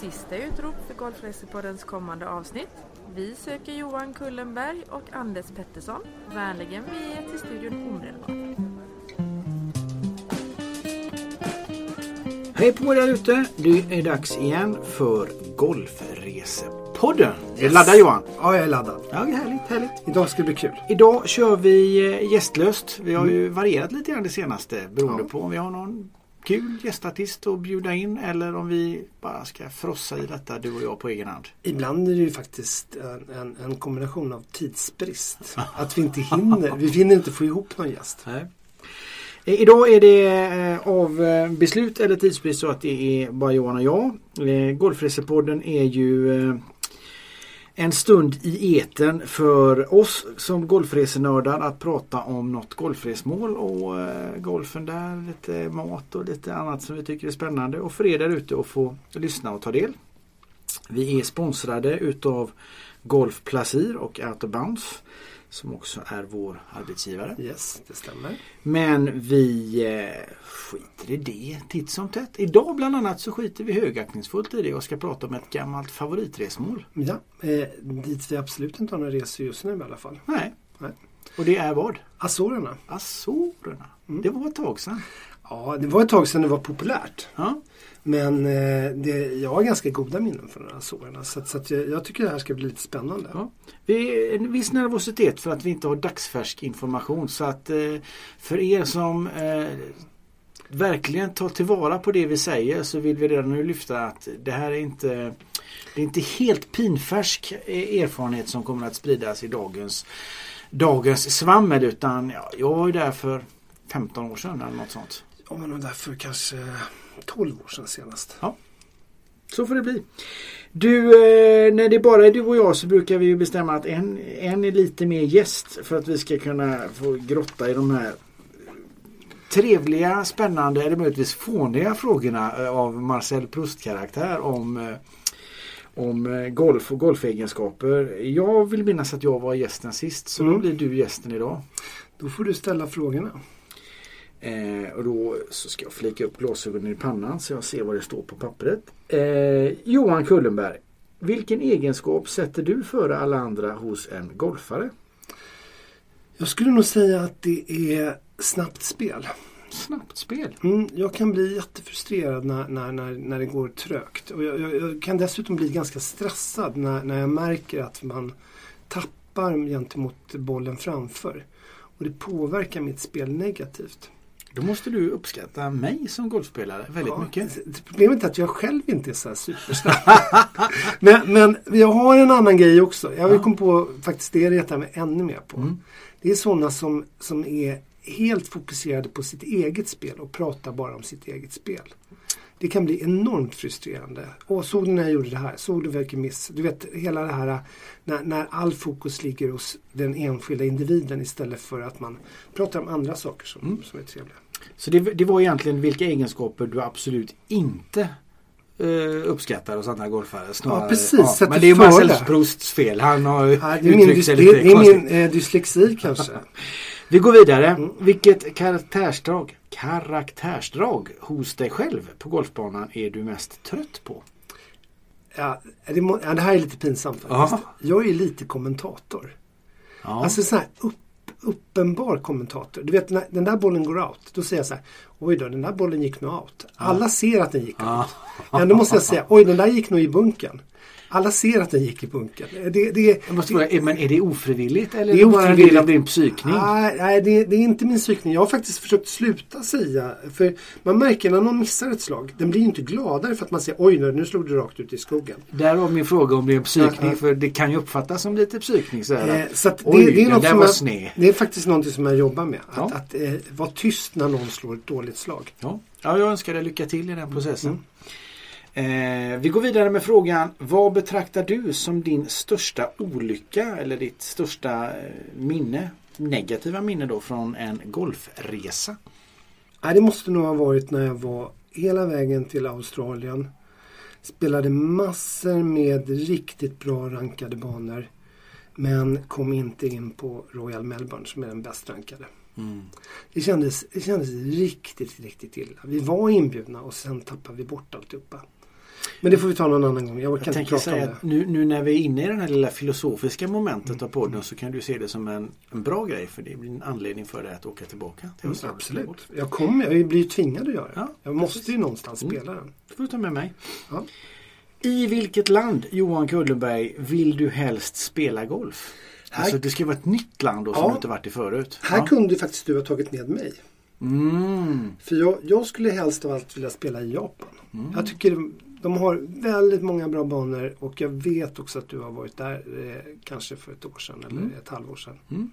Sista utrop för Golfresepoddens kommande avsnitt. Vi söker Johan Kullenberg och Anders Pettersson. Vänligen vi är till studion omedelbart. Hej på er där ute! Det är dags igen för Golfresepodden. Är du laddad Johan? Ja, jag är laddad. Ja, härligt, härligt. Idag ska det bli kul. Idag kör vi eh, gästlöst. Vi har ju varierat lite grann det senaste beroende Ja. på om vi har någon kul gästartist att bjuda in eller om vi bara ska frossa i detta du och jag på egen hand. Ibland är det ju faktiskt en, en, en kombination av tidsbrist. Att vi inte hinner. Vi hinner inte få ihop någon gäst. Nej. Eh, Idag är det eh, av eh, beslut eller tidsbrist så att det är bara Johan och jag. Golfresepodden är ju en stund i eten för oss som golfresenördar att prata om något golfresmål och eh, golfen där, lite mat och lite annat som vi tycker är spännande och för er där ute att få lyssna och ta del. Vi är sponsrade utav Golf Placir och Out of Bounds som också är vår arbetsgivare. Yes, det stämmer. Men vi eh, skiter i det titt som tätt. Idag bland annat så skiter vi högaktningsfullt i det och ska prata om ett gammalt favoritresmål. Ja, eh, dit vi absolut inte har några resor just nu i alla fall. Nej. Nej. Och det är vad? Azorerna. Azorerna. Mm. Det var ett tag sedan. Ja, det var ett tag sedan det var populärt. Ja. Men eh, det, jag har ganska goda minnen från de här Azorerna. Så, så att jag, jag tycker det här ska bli lite spännande. Ja. Vi är en viss nervositet för att vi inte har dagsfärsk information. Så att eh, för er som eh, verkligen tar tillvara på det vi säger så vill vi redan nu lyfta att det här är inte det är inte helt pinfärsk eh, erfarenhet som kommer att spridas i dagens, dagens svammel utan ja, jag var ju där för 15 år sedan eller något sånt. Ja, men därför kanske 12 år sedan senast. Så får det bli. Du, eh, när det bara är du och jag så brukar vi ju bestämma att en, en är lite mer gäst för att vi ska kunna få grotta i de här trevliga, spännande eller möjligtvis fåniga frågorna eh, av Marcel Proust-karaktär om, eh, om golf och golfegenskaper. Jag vill minnas att jag var gästen sist så då Mm. blir du gästen idag. Då får du ställa frågorna. Eh, och då så ska jag flika upp glasögonen i pannan så jag ser vad det står på pappret. Eh, Johan Kullenberg. Vilken egenskap sätter du före alla andra hos en golfare? Jag skulle nog säga att det är snabbt spel. Snabbt spel. Mm, jag kan bli jättefrustrerad när, när, när, när det går trögt. Och jag, jag, jag kan dessutom bli ganska stressad när, när jag märker att man tappar gentemot bollen framför. Och det påverkar mitt spel negativt. Då måste du uppskatta mig som golfspelare väldigt Ja, mycket. Problemet är att jag själv inte är så här supersnabb. men, men jag har en annan grej också. Jag Ja. komma på faktiskt det retar mig ännu mer på. Mm. Det är sådana som, som är helt fokuserade på sitt eget spel och pratar bara om sitt eget spel. Det kan bli enormt frustrerande. Åh, såg du när jag gjorde det här? Såg du vilken miss? Du vet, hela det här när, när all fokus ligger hos den enskilda individen istället för att man pratar om andra saker som, Mm. som är trevliga. Så det, det var egentligen vilka egenskaper du absolut inte eh, uppskattar hos andra golfare. Snarare, Ja, precis. Sätter Men det är Marcel. Prousts fel. Han har Ja, uttryckt sig det, lite det är konstigt. min eh, dyslexi kanske. Vi går vidare. Mm. Vilket karaktärsdrag, karaktärsdrag hos dig själv på golfbanan är du mest trött på? Ja, det, må, ja, det här är lite pinsamt faktiskt. Ja. Jag är lite kommentator. Ja. Alltså så här upp, uppenbar kommentator. Du vet när den där bollen går out. Då säger jag så här. Oj då, den där bollen gick nog out. Alla ser att den gick out. Ändå måste jag säga. Oj, den där gick nog i bunken. Alla ser att den gick i bunken. Det, det, Jag måste fråga, är- men är det ofrivilligt eller Det är är det bara en del av din psykning? Nej, nej det, det är inte min psykning. Jag har faktiskt försökt sluta säga. För man märker när någon missar ett slag. Den blir inte gladare för att man säger oj nu, slog du rakt ut i skogen. Därav min fråga om det är en psykning. Ja. För det kan ju uppfattas som lite psykning. Så här, Eh, att, så att det, Oj, det, är den något som jag, det är faktiskt något som jag jobbar med. Att, Ja. att eh, vara tyst när någon slår ett dåligt slag. ja. ja, jag önskar dig lycka till i den processen. Mm. Eh, vi går vidare med frågan. Vad betraktar du som din största olycka eller ditt största eh, minne? Negativa minne då från en golfresa? Nej, det måste nog ha varit när jag var hela vägen till Australien. Spelade massor med riktigt bra rankade banor. Men kom inte in på Royal Melbourne som är den bäst rankade. Mm. Det kändes, det kändes riktigt, riktigt illa. Vi var inbjudna och sen tappade vi bort alltihopa. Men det får vi ta någon annan gång. Jag Jag tänker säga att nu, nu när vi är inne i det här lilla filosofiska momentet Mm. av podden så kan du se det som en, en bra grej för det blir en anledning för dig att åka tillbaka till Mm, absolut. Jag kommer, jag blir tvingad att göra det. Ja, jag måste precis. ju någonstans Mm. spela den. Det får du ta med mig. Ja. I vilket land, Johan Kullenberg, vill du helst spela golf? Här- Alltså det ska vara ett nytt land då som Ja. du inte varit i förut. Här ja. kunde faktiskt du ha tagit med mig. Mm. För jag, jag skulle helst av allt vilja spela i Japan. Mm. Jag tycker de, har väldigt många bra banor och jag vet också att du har varit där eh, kanske för ett år sedan eller Mm. ett halvår sedan.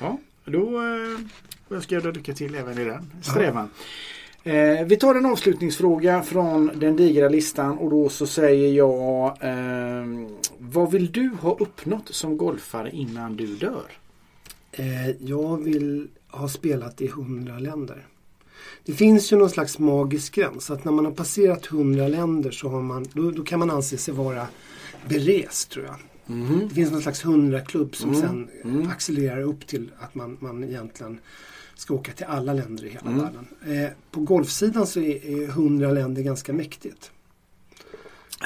Ja, då eh, önskar jag dig lycka till även i den strävan. Eh, vi tar en avslutningsfråga från den digra listan och då så säger jag eh, Vad vill du ha uppnått som golfare innan du dör? Eh, jag vill ha spelat i hundra länder. Det finns ju någon slags magisk gräns. Att när man har passerat hundra länder så har man, då, då kan man anse sig vara berest tror jag. Det finns någon slags hundraklubb som Mm. sen Mm. accelererar upp till att man, man egentligen ska åka till alla länder i hela Mm. världen. Eh, på golfsidan så är, är hundra länder ganska mäktigt.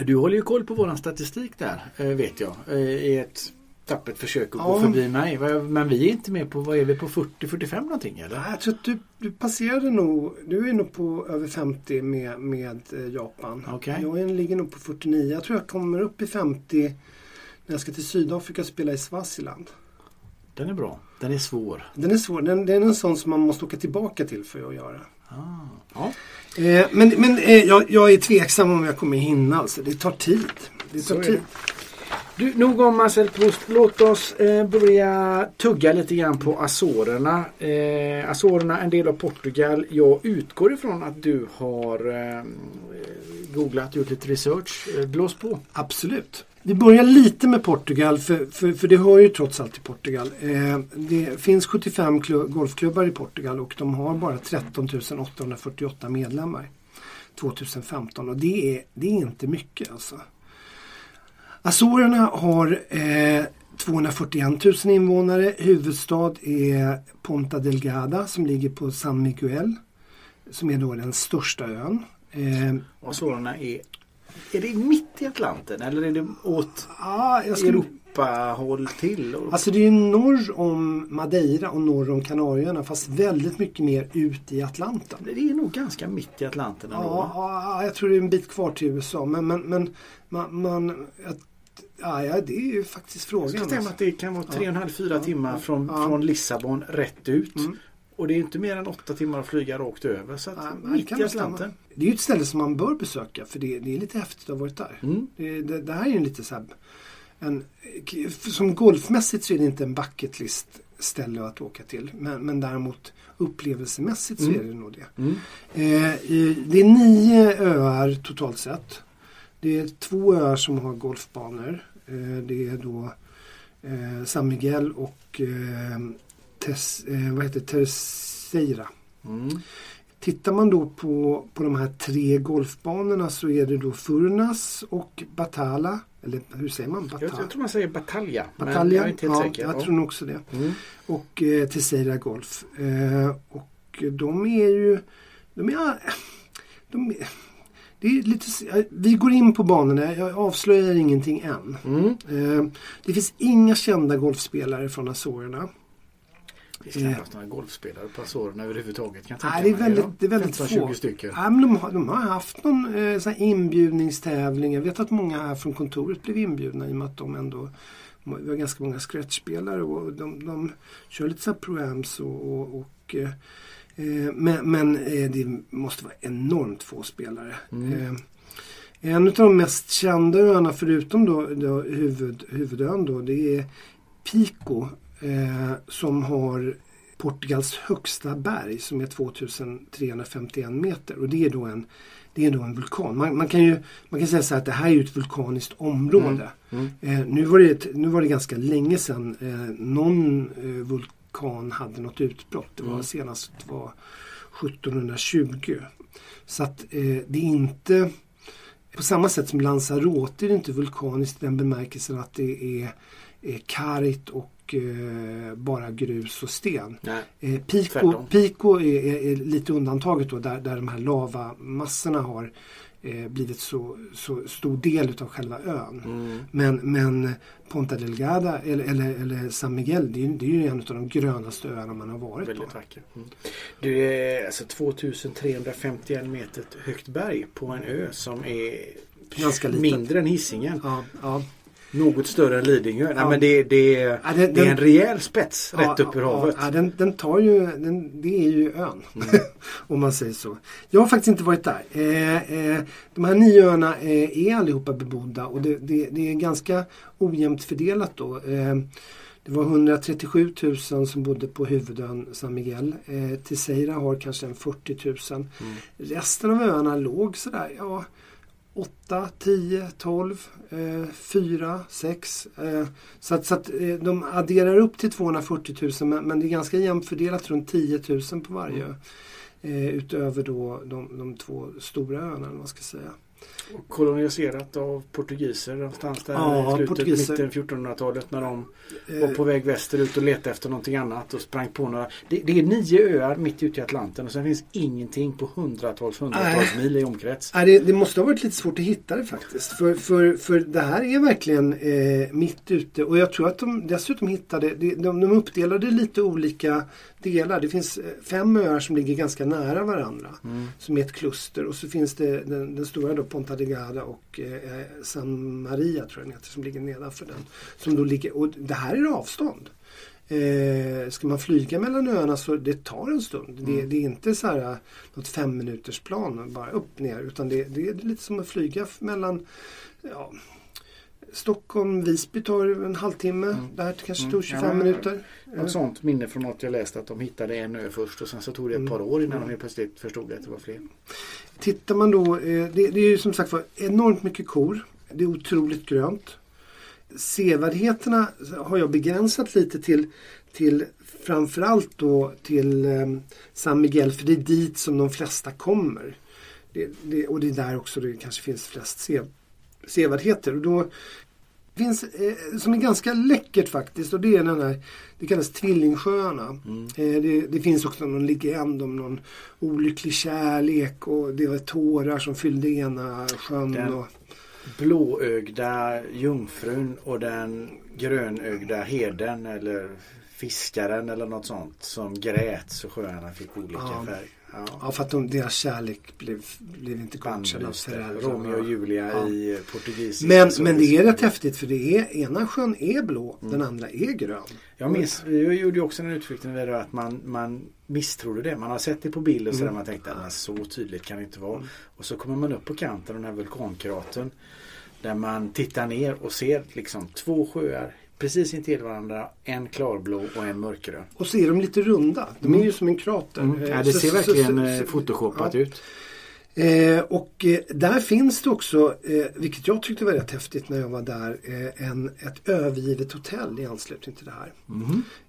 Du håller ju koll på våran statistik där eh, vet jag. eh, I ett tappert försök att gå Ja. förbi mig. Men vi är inte med på, vad är vi på 40-45 någonting eller? Jag tror att du, du passerade nog, du är nog på över 50 med, med eh, Japan. Okej. Jag ligger nog på 49. Jag tror jag kommer upp i 50 när jag ska till Sydafrika och spela i Swaziland. Den är bra. Den är svår. Den är svår. Den, den är en sån som man måste åka tillbaka till för att göra. Ah. Ja. Eh, men men eh, jag, jag är tveksam om jag kommer hinna. Alltså. Det tar tid. Det tar tid. det. Du, nog om Marcel Proust. Låt oss eh, börja tugga lite grann på Azorerna. Eh, Azorerna en del av Portugal. Jag utgår ifrån att du har eh, googlat, gjort lite research. Eh, blås på. Absolut. Vi börjar lite med Portugal för, för, för det hör ju trots allt till Portugal. Eh, det finns 75 golfklubbar i Portugal och de har bara 13 848 medlemmar 2015 och det är, det är inte mycket alltså. Azorerna har eh, 241 000 invånare. Huvudstad är Ponta Delgada som ligger på San Miguel som är då den största ön. Eh, Azorerna är är det mitt i Atlanten eller är det åt jag skulle, Europa-håll till? Alltså det är norr om Madeira och norr om Kanarieöarna fast väldigt mycket mer ut i Atlanten. det är nog ganska mitt i Atlanten ändå. Ja, ja, jag tror det är en bit kvar till USA men, men, men man, man att, ja, ja, det är ju faktiskt Jag frågan. ska stämma att det kan vara 3,5-4 Ja, timmar från, ja. från Lissabon rätt ut. Mm. Och det är inte mer än 8 timmar att flyga rakt över. Så att Ja, det mitt i. Atlanten. Det är ju ett ställe som man bör besöka för det, det är lite häftigt att ha varit där. Mm. Det, det, det här är ju lite så här, en, som golfmässigt så är det inte en bucket list ställe att åka till. Men, men däremot upplevelsemässigt så Mm. är det nog det. Mm. Eh, det är nio öar totalt sett. Det är två öar som har golfbanor. Eh, det är då eh, San Miguel och eh, Tes, vad heter? Terceira. Mm. Tittar man då på, på de här tre golfbanorna så är det då Furnas och Batala. Eller hur säger man? Batala? jag tror man säger batalja. Batalja. jag är inte helt ja, säker. jag Ja. tror nog också det. Mm. Och eh, Terceira Golf. Eh, och de är ju... De är... De är det är lite, vi går in på banorna. Jag avslöjar ingenting än. Mm. Eh, det finns inga kända golfspelare från Azorerna. Det finns knappast några golfspelare på Azorerna överhuvudtaget. Kan jag Nej, tänka det är väldigt, det är väldigt 15-20 få. stycken. Ja, men de, har, de har haft någon eh, sån inbjudningstävling. Jag vet att många här från kontoret blev inbjudna i och med att de ändå vi har ganska många scratchspelare och de, de kör lite så här proams och, och, och eh, eh, men, men eh, det måste vara enormt få spelare. Mm. Eh, en av de mest kända öarna förutom då, då huvud, huvudön då det är Pico eh, som har Portugals högsta berg som är 2351 meter och det är då en, det är då en vulkan. Man, man, kan ju man kan säga så här att det här är ett vulkaniskt område. Mm. Eh, nu, var det nu var det ganska länge sedan eh, någon eh, vulkan hade något utbrott. Det var Mm. senast var 1720. Så att eh, det är inte på samma sätt som Lanzarote är det inte vulkaniskt i den bemärkelsen att det är, är kargt och eh, bara grus och sten. Nej. Eh, Pico. Pico är, är, är lite undantaget då där, där de här lavamassorna har eh, blivit så, så stor del utav själva ön. Mm. Men, men Ponta Delgada eller, eller, eller San Miguel det är, ju- det är ju en av de grönaste öarna man har varit Väldigt på. vacker. Mm. Du är alltså 2351 meter högt berg på en ö som är Ganska litet. mindre än Hisingen. Ja, ja. Något större än Lidingö. Nej, Ja. men det, det, Ja, det den- är en rejäl spets Ja, rätt upp ur havet. Ja, den, den tar ju, den, det är ju ön. Mm. Om man säger så. Jag har faktiskt inte varit där. Eh, eh, de här nio öarna eh, är allihopa bebodda och det, det, det är ganska ojämnt fördelat då. Eh, det var 137 000 som bodde på huvudön San Miguel. Eh, Tiseira har kanske en 40 000. Mm. Resten av öarna låg sådär, ja 8, 10, 12, eh, 4, 6. Eh, så att, så att eh, de adderar upp till 240 000 men, men det är ganska jämnt fördelat runt 10 000 på varje ö. Eh, utöver då de, de två stora öarna, man ska säga. Och koloniserat av portugiser någonstans där Ja, i slutet, portugiser. mitten 1400-talet när de Eh, var på väg västerut och letade efter någonting annat och sprang på några. Det, det är nio öar mitt ute i Atlanten och sen finns ingenting på hundratals, hundratals Nej. mil i omkrets. Nej, det, det måste ha varit lite svårt att hitta det faktiskt. För, för, för det här är verkligen eh, mitt ute. Och jag tror att de dessutom hittade, de, de, de uppdelade lite olika delar. Det finns eh, fem öar som ligger ganska nära varandra. Mm. Som är ett kluster. Och så finns det den, den stora då, Ponta Delgada och eh, San Maria tror jag den heter, som ligger nedanför den. Som då ligger, och det här är avstånd. Eh, ska man flyga mellan öarna så det tar en stund. Det, Mm. det är inte så här något fem minuters plan bara upp ner utan det, det är lite som att flyga mellan ja, Stockholm, Visby tar en halvtimme. Mm. Det här kanske Mm. tog Ja, 25 men- minuter. Något sånt minne från något jag läste att de hittade en ö först och sen så tog det ett Mm. par år innan de helt plötsligt förstod att det var fler. Tittar man då, eh, det, det är ju som sagt var enormt mycket kor. Det är otroligt grönt. Sevärdheterna har jag begränsat lite till, till framförallt då till eh, San Miguel för det är dit som de flesta kommer. Det, det, och det är där också det kanske finns flest se, sevärdheter. Och då finns, eh, som är ganska läckert faktiskt och det är den här, det kallas Tvillingsjöarna. Mm. Eh, det, det finns också någon legend om någon olycklig kärlek och det var tårar som fyllde ena sjön. Den- Och, Blåögda jungfrun och den grönögda heden eller fiskaren eller något sånt som grät så sjöarna fick olika Ja. färg. Ja. ja, för att de, deras kärlek blev, blev inte godkänd av föräldrarna. Romeo och Julia Ja. i portugisiska. Men, men det är rätt häftigt för det är, ena sjön är blå, Mm. den andra är grön. Jag minns, vi gjorde också en utflykt när vi var att man, man misstrodde det. Man har sett det på bild och så Mm. där man tänkte att så tydligt kan det inte vara. Och så kommer man upp på kanten av den här vulkankratern. Där man tittar ner och ser liksom två sjöar precis intill varandra. En klarblå och en mörkgrön. Och så är de lite runda. De är Mm. ju som en krater. Mm. Eh, Ja, det ser så- verkligen så- eh, så- photoshopat ja. ut. Eh, och eh, där finns det också, eh, vilket jag tyckte var rätt häftigt när jag var där, en, ett övergivet hotell i anslutning till det här.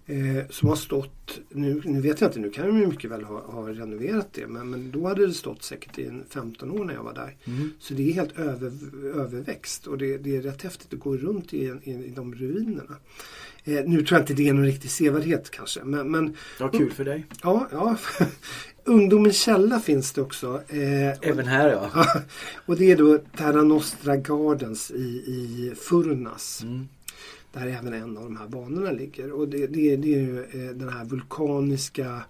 Eh, som har stått, nu, nu vet jag inte, nu kan de mycket väl ha, ha renoverat det. Men, men då hade det stått säkert i en 15 år när jag var där. Mm. Så det är helt över, överväxt och det, det är rätt häftigt att gå runt i, i, i de ruinerna. Eh, nu tror jag inte det är någon riktig sevärdhet kanske. Men, men Ja, kul för dig. ja, ja. Ungdomens källa finns det också. Eh, Även här ja. Och det är då Terra Nostra Gardens i, i Furnas. Mm. Där även en av de här banorna ligger. Och det, det, det är ju eh, den här vulkaniska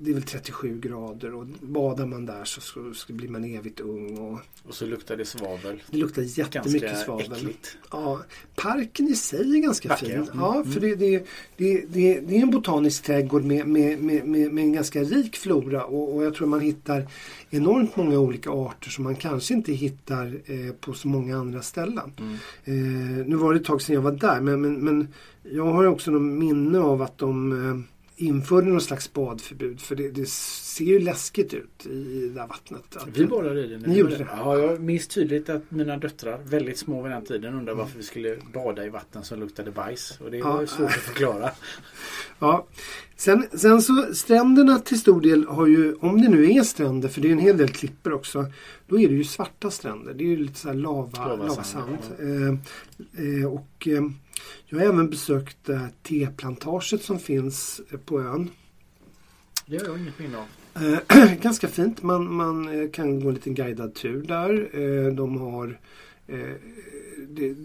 det är väl 37 grader och badar man där så, så, så blir man evigt ung. Och Och så luktar det svavel. det luktar jättemycket Ganska svavel. äckligt. Ja, parken i sig är ganska Vacker, fin. ja. Mm, för det, det, det, det, det är en botanisk trädgård med, med, med, med, en ganska rik flora och, och jag tror man hittar enormt många olika arter som man kanske inte hittar eh, på så många andra ställen. Mm. Eh, nu var det ett tag sedan jag var där men, men, men jag har också något minne av att de eh, införde någon slags badförbud för det, det ser ju läskigt ut i det där vattnet. Att- Vi badade i den. Ni gjorde det? Ja, jag minns tydligt att mina döttrar, väldigt små vid den tiden, undrade varför vi skulle bada i vatten som luktade bajs. Och det var Ja. ju svårt att förklara. Ja. Sen, sen så stränderna till stor del har ju, om det nu är stränder, för det är en hel del klippor också, då är det ju svarta stränder. Det är ju lite så här lava, Lavasand, lavasand. Eh, eh, och eh, jag har även besökt eh, teplantaget som finns eh, på ön. Det har jag inget minne av. Eh, ganska fint. Man, man kan gå en liten guidad tur där. De har det,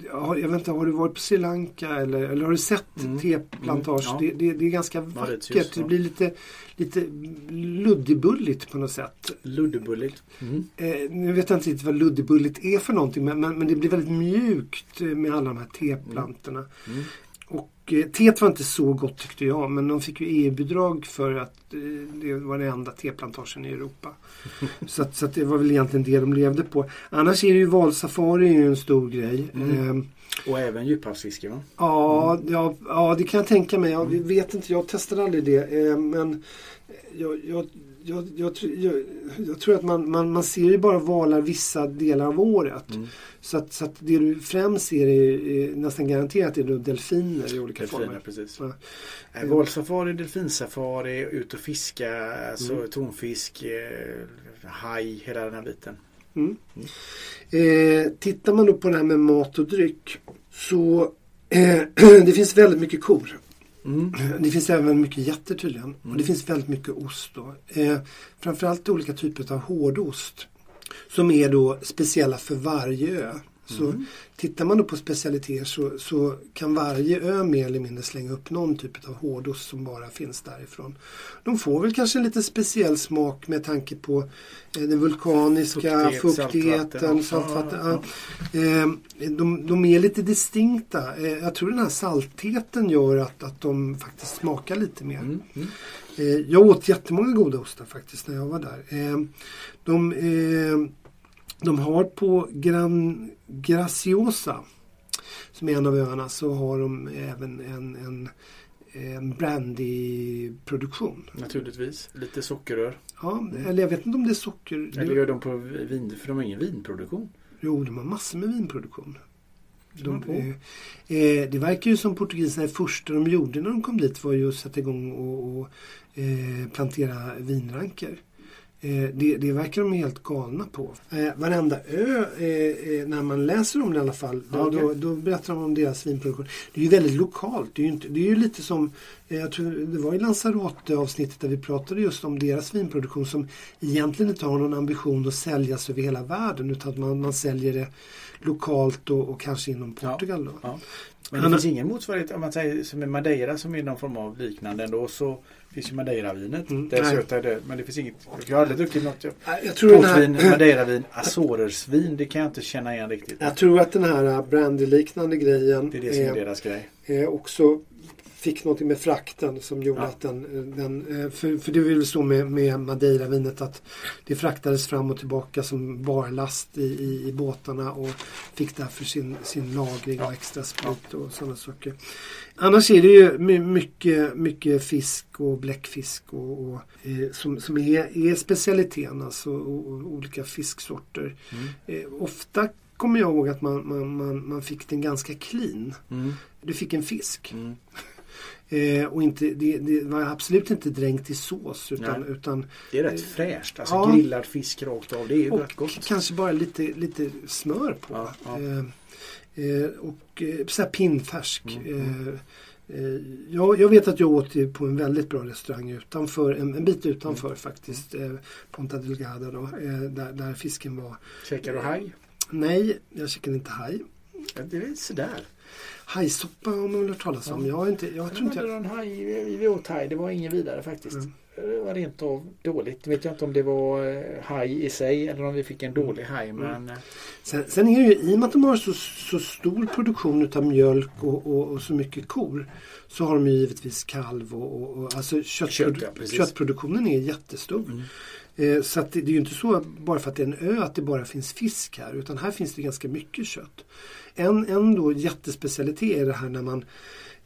jag vet inte, har du varit på Sri Lanka eller, eller har du sett Mm. teplantage? Mm, ja. det, det, det är ganska vackert. ja. Det blir lite, lite luddigulligt på något sätt. Luddebulligt. Mm. Eh, nu vet jag inte riktigt vad luddigulligt är för någonting men, men, men det blir väldigt mjukt eh, med alla de här teplantorna. Mm. Och eh, teet var inte så gott tyckte jag men de fick ju EU-bidrag för att eh, det var den enda teplantagen i Europa. så att, så att det var väl egentligen det de levde på. Annars är det ju valsafari är ju en stor grej. Mm. Eh, Och även djuphavsfiske va? Ja, ja, ja, det kan jag tänka mig. Jag vet inte, jag testade aldrig det. Eh, men jag, jag, jag, jag, jag, jag tror att man, man, man ser ju bara valar vissa delar av året. Mm. Så, att, så att det du främst ser är, är nästan garanterat är delfiner i olika Delfiner, former. precis. Ja. Eh, Valsafari, delfinsafari, ut och fiska, alltså Mm. tonfisk, eh, haj, hela den här biten. Mm. Eh, tittar man då på det här med mat och dryck så eh, det finns väldigt mycket kor. Mm. Det finns även mycket getter tydligen. Och Mm. det finns väldigt mycket ost då. Eh, framförallt olika typer av hårdost. Som är då speciella för varje ö. Så Mm. tittar man då på specialiteter så, så kan varje ö mer eller mindre slänga upp någon typ av hårdost som bara finns därifrån. De får väl kanske en lite speciell smak med tanke på eh, den vulkaniska Fuktighet, fuktigheten, saltvatten. Ja, Ja, Eh, de, de är lite distinkta. Eh, jag tror den här saltheten gör att, att de faktiskt smakar lite mer. Mm. Mm. Eh, jag åt jättemånga goda ostar faktiskt när jag var där. Eh, de, eh, de har på Gran Graciosa, som är en av öarna, så har de även en, en, en brandyproduktion. Naturligtvis. Lite sockerrör. Ja, eller jag vet inte om det är socker. Eller gör de på vin, för de har ingen vinproduktion. Jo, de har massor med vinproduktion. De, eh, eh, det verkar ju som portugiserna, det första de gjorde när de kom dit var ju att sätta igång och, och eh, plantera vinranker. Eh, det, det verkar de helt galna på. Eh, varenda ö, eh, eh, när man läser om det i alla fall, då, okej. då, då berättar de om deras vinproduktion. Det är ju väldigt lokalt. Det är ju, inte, det är ju lite som, eh, jag tror det var i Lanzarote-avsnittet där vi pratade just om deras vinproduktion som egentligen inte har någon ambition att säljas över hela världen utan att man, man säljer det lokalt och, och kanske inom. Portugal. Ja. Men det Han- finns ingen motsvarighet om man säger som i Madeira som är någon form av liknande ändå så finns ju Madeiravinet. Mm, Det är söta är det. Men det finns inget. Jag har aldrig druckit något. Jag- tror, Portvin, här, Madeiravin, Azorersvin. Det kan jag inte känna igen riktigt. jag tror att den här brandy-liknande grejen Det är det som är eh, deras grej. eh, också fick något med frakten som gjorde Ja. att den, den eh, för, för det är väl så med, med Madeiravinet att det fraktades fram och tillbaka som barlast i, i, i båtarna och fick därför sin, sin lagring och extra sprit och sådana saker. Annars är det ju my- mycket, mycket fisk och bläckfisk och, och, eh, som, som är, är specialiteten, alltså och, och olika fisksorter. Mm. Eh, ofta kommer jag ihåg att man, man, man, man fick den ganska clean. Mm. Du fick en fisk. Mm. Eh, och inte, det, det var absolut inte dränkt i sås utan, Nej. utan Det är rätt fräscht. Alltså Ja. grillad fisk rakt av. Det är ju rätt gott. kanske bara lite, lite smör på. Ja, ja. Eh, eh, och eh, så pinnfärsk. Mm, Eh, eh, jag, jag vet att jag åt ju på en väldigt bra restaurang utanför, en, en bit utanför Mm. faktiskt. Eh, Ponta Delgada då, eh, där, där fisken var. Käkar du haj? Nej, jag käkade inte haj. Det är sådär. Hajsoppa har man väl hört talas om. Ja. Jag, har inte, jag Jag tror inte jag... någon haj. Det var ingen vidare faktiskt. Mm. Det var rent av dåligt. Vet jag inte om det var eh, haj i sig eller om vi fick en dålig haj. Mm. Men eh, Sen, sen är det ju i och med att de har så, så stor produktion utav mjölk och, och, och så mycket kor så har de ju givetvis kalv och, och, och alltså köttprodu- Kött, ja, köttproduktionen är jättestor. Mm. Eh, så det, det är ju inte så bara för att det är en ö att det bara finns fisk här utan här finns det ganska mycket kött. En, en då jättespecialitet är det här när man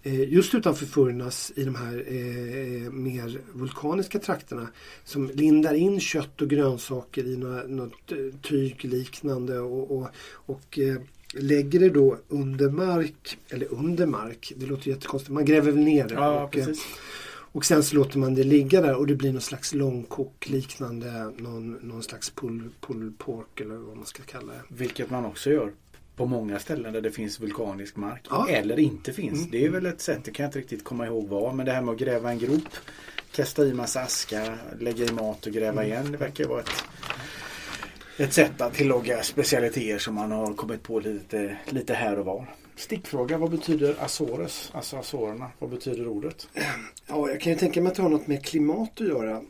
eh, just utanför Furnas i de här eh, mer vulkaniska trakterna som lindar in kött och grönsaker i några, något eh, tyg liknande och, och, och eh, lägger det då under mark, eller under mark, det låter jättekonstigt, man gräver väl ner det. ja, och, eh, precis. och sen så låter man det ligga där och det blir någon slags långkok liknande någon, någon slags pull, pull pork eller vad man ska kalla det. Vilket man också gör på många ställen där det finns vulkanisk mark. Ja. Eller inte finns. Mm. Det är väl ett sätt, det kan jag inte riktigt komma ihåg vad. Men det här med att gräva en grop kasta i massa askar, lägga i mat och gräva igen. Det verkar vara ett, ett sätt att tillaga specialiteter som man har kommit på lite, lite här och var. Stickfråga, vad betyder Azores? Alltså Azorerna, vad betyder ordet? Ja, jag kan ju tänka mig att det har något med klimat att göra.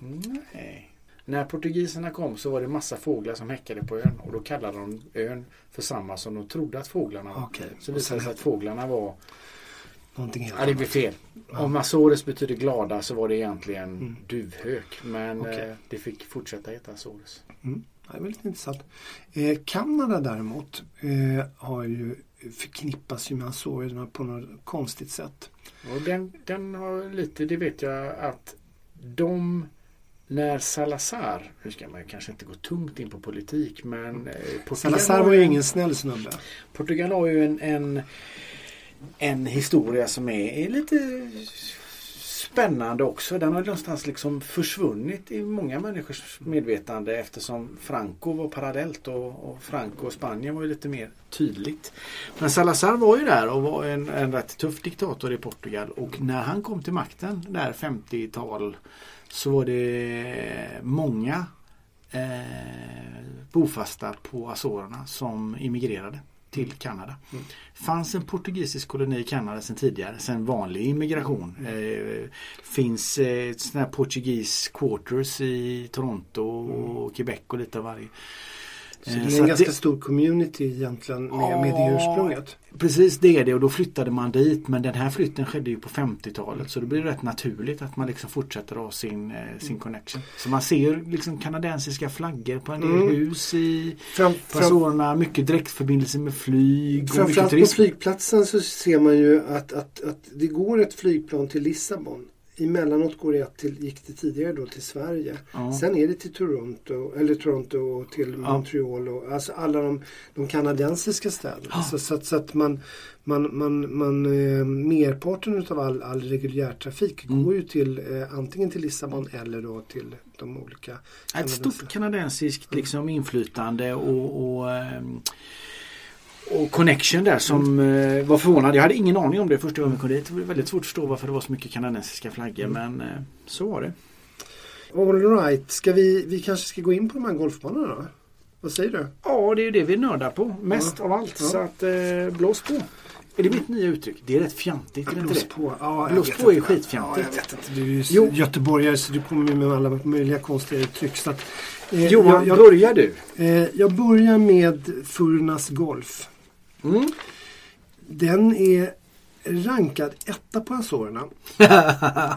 Nej. När portugiserna kom så var det massa fåglar som häckade på ön och då kallade de ön för samma som de trodde att fåglarna var. Okej. Så visade det sig att fåglarna var Någonting helt Ja, det blir fel. Om Azores betyder glada så var det egentligen duvhök. Men Mm. Okej. eh, det fick fortsätta heta Azores. Mm. Ja, Det är väldigt intressant. Eh, Kanada däremot eh, har ju förknippas ju med Azorerna på något konstigt sätt. Och den, den har lite, det vet jag att de när Salazar, nu ska man kanske inte gå tungt in på politik men eh, Portugal, Salazar var ju en- ingen snäll snubbe. Portugal har ju en, en, en historia som är, är lite spännande också. Den har någonstans liksom försvunnit i många människors medvetande eftersom Franco var parallellt och, och Franco och Spanien var ju lite mer tydligt. Men Salazar var ju där och var en, en rätt tuff diktator i Portugal och när han kom till makten där 50-tal så var det många eh, bofasta på Azorerna som immigrerade till Kanada. Mm. fanns en portugisisk koloni i Kanada sedan tidigare, sedan vanlig immigration. Eh, finns eh, sådana här Portuguese quarters i Toronto och Quebec och lite av varje. Så det är en ganska det- stor community egentligen med, med det Ja. ursprunget. Precis det är det och då flyttade man dit men den här flytten skedde ju på 50-talet så då blir det rätt naturligt att man liksom fortsätter ha sin, eh, sin connection. Så man ser liksom kanadensiska flaggor på en del Mm. hus i Fram, mycket direktförbindelse med flyg framförallt på flygplatsen så ser man ju att, att, att det går ett flygplan till Lissabon. Emellanåt går det till, gick det tidigare då till Sverige. Ja. Sen är det till Toronto, eller Toronto och till Ja. Montreal och alltså alla de, de kanadensiska städerna. Så, så, att, så att man, man, man, man eh, merparten utav all, all reguljärtrafik Mm. går ju till eh, antingen till Lissabon eller då till de olika Ett stort kanadensiskt liksom inflytande och, och, ehm, och connection där som eh, var förvånad. Jag hade ingen aning om det första gången jag kom dit. Det var väldigt svårt att förstå varför det var så mycket kanadensiska flaggor men eh, så var det. All right, ska vi, vi kanske ska gå in på de här golfbanorna? Vad säger du? Ja, det är ju det vi nördar på. Mest Ja. av allt. Ja. Så att eh, blås på. Är det mitt nya uttryck? Det är rätt fjantigt, är det inte Blås det? på. Ja, jag Blås på är inte. skitfjantigt. Ja, jag vet inte. Du är Jo. göteborgare så du kommer med alla möjliga konstiga uttryck. Så att, eh, Johan, jag, jag, börjar du? eh, jag börjar med Furnas Golf. Mm. Den är rankad etta på Azorerna.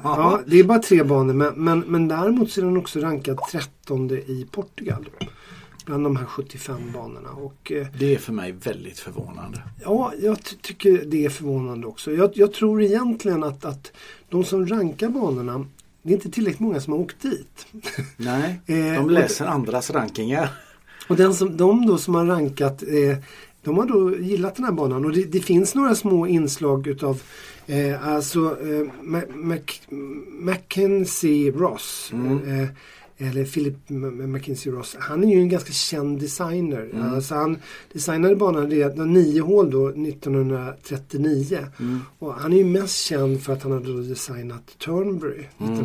ja, det är bara tre banor men, men, men däremot så är den också rankad trettonde i Portugal. Bland de här 75 banorna. Och, eh, Det är för mig väldigt förvånande. Ja, jag ty- tycker det är förvånande också. Jag, jag tror egentligen att, att de som rankar banorna, det är inte tillräckligt många som har åkt dit. Nej, Eh, de läser andras rankingar. Och den som, de då som har rankat, eh, de har då gillat den här banan. Och det, det finns några små inslag utav eh, alltså eh, Ma- Mac, Mackenzie Ross. Mm. Eh, eller Philip Mackenzie Ross. Han är ju en ganska känd designer. Mm. Alltså han designade banan redan nio hål då 1939. Mm. Och han är ju mest känd för att han hade designat Turnberry Mm.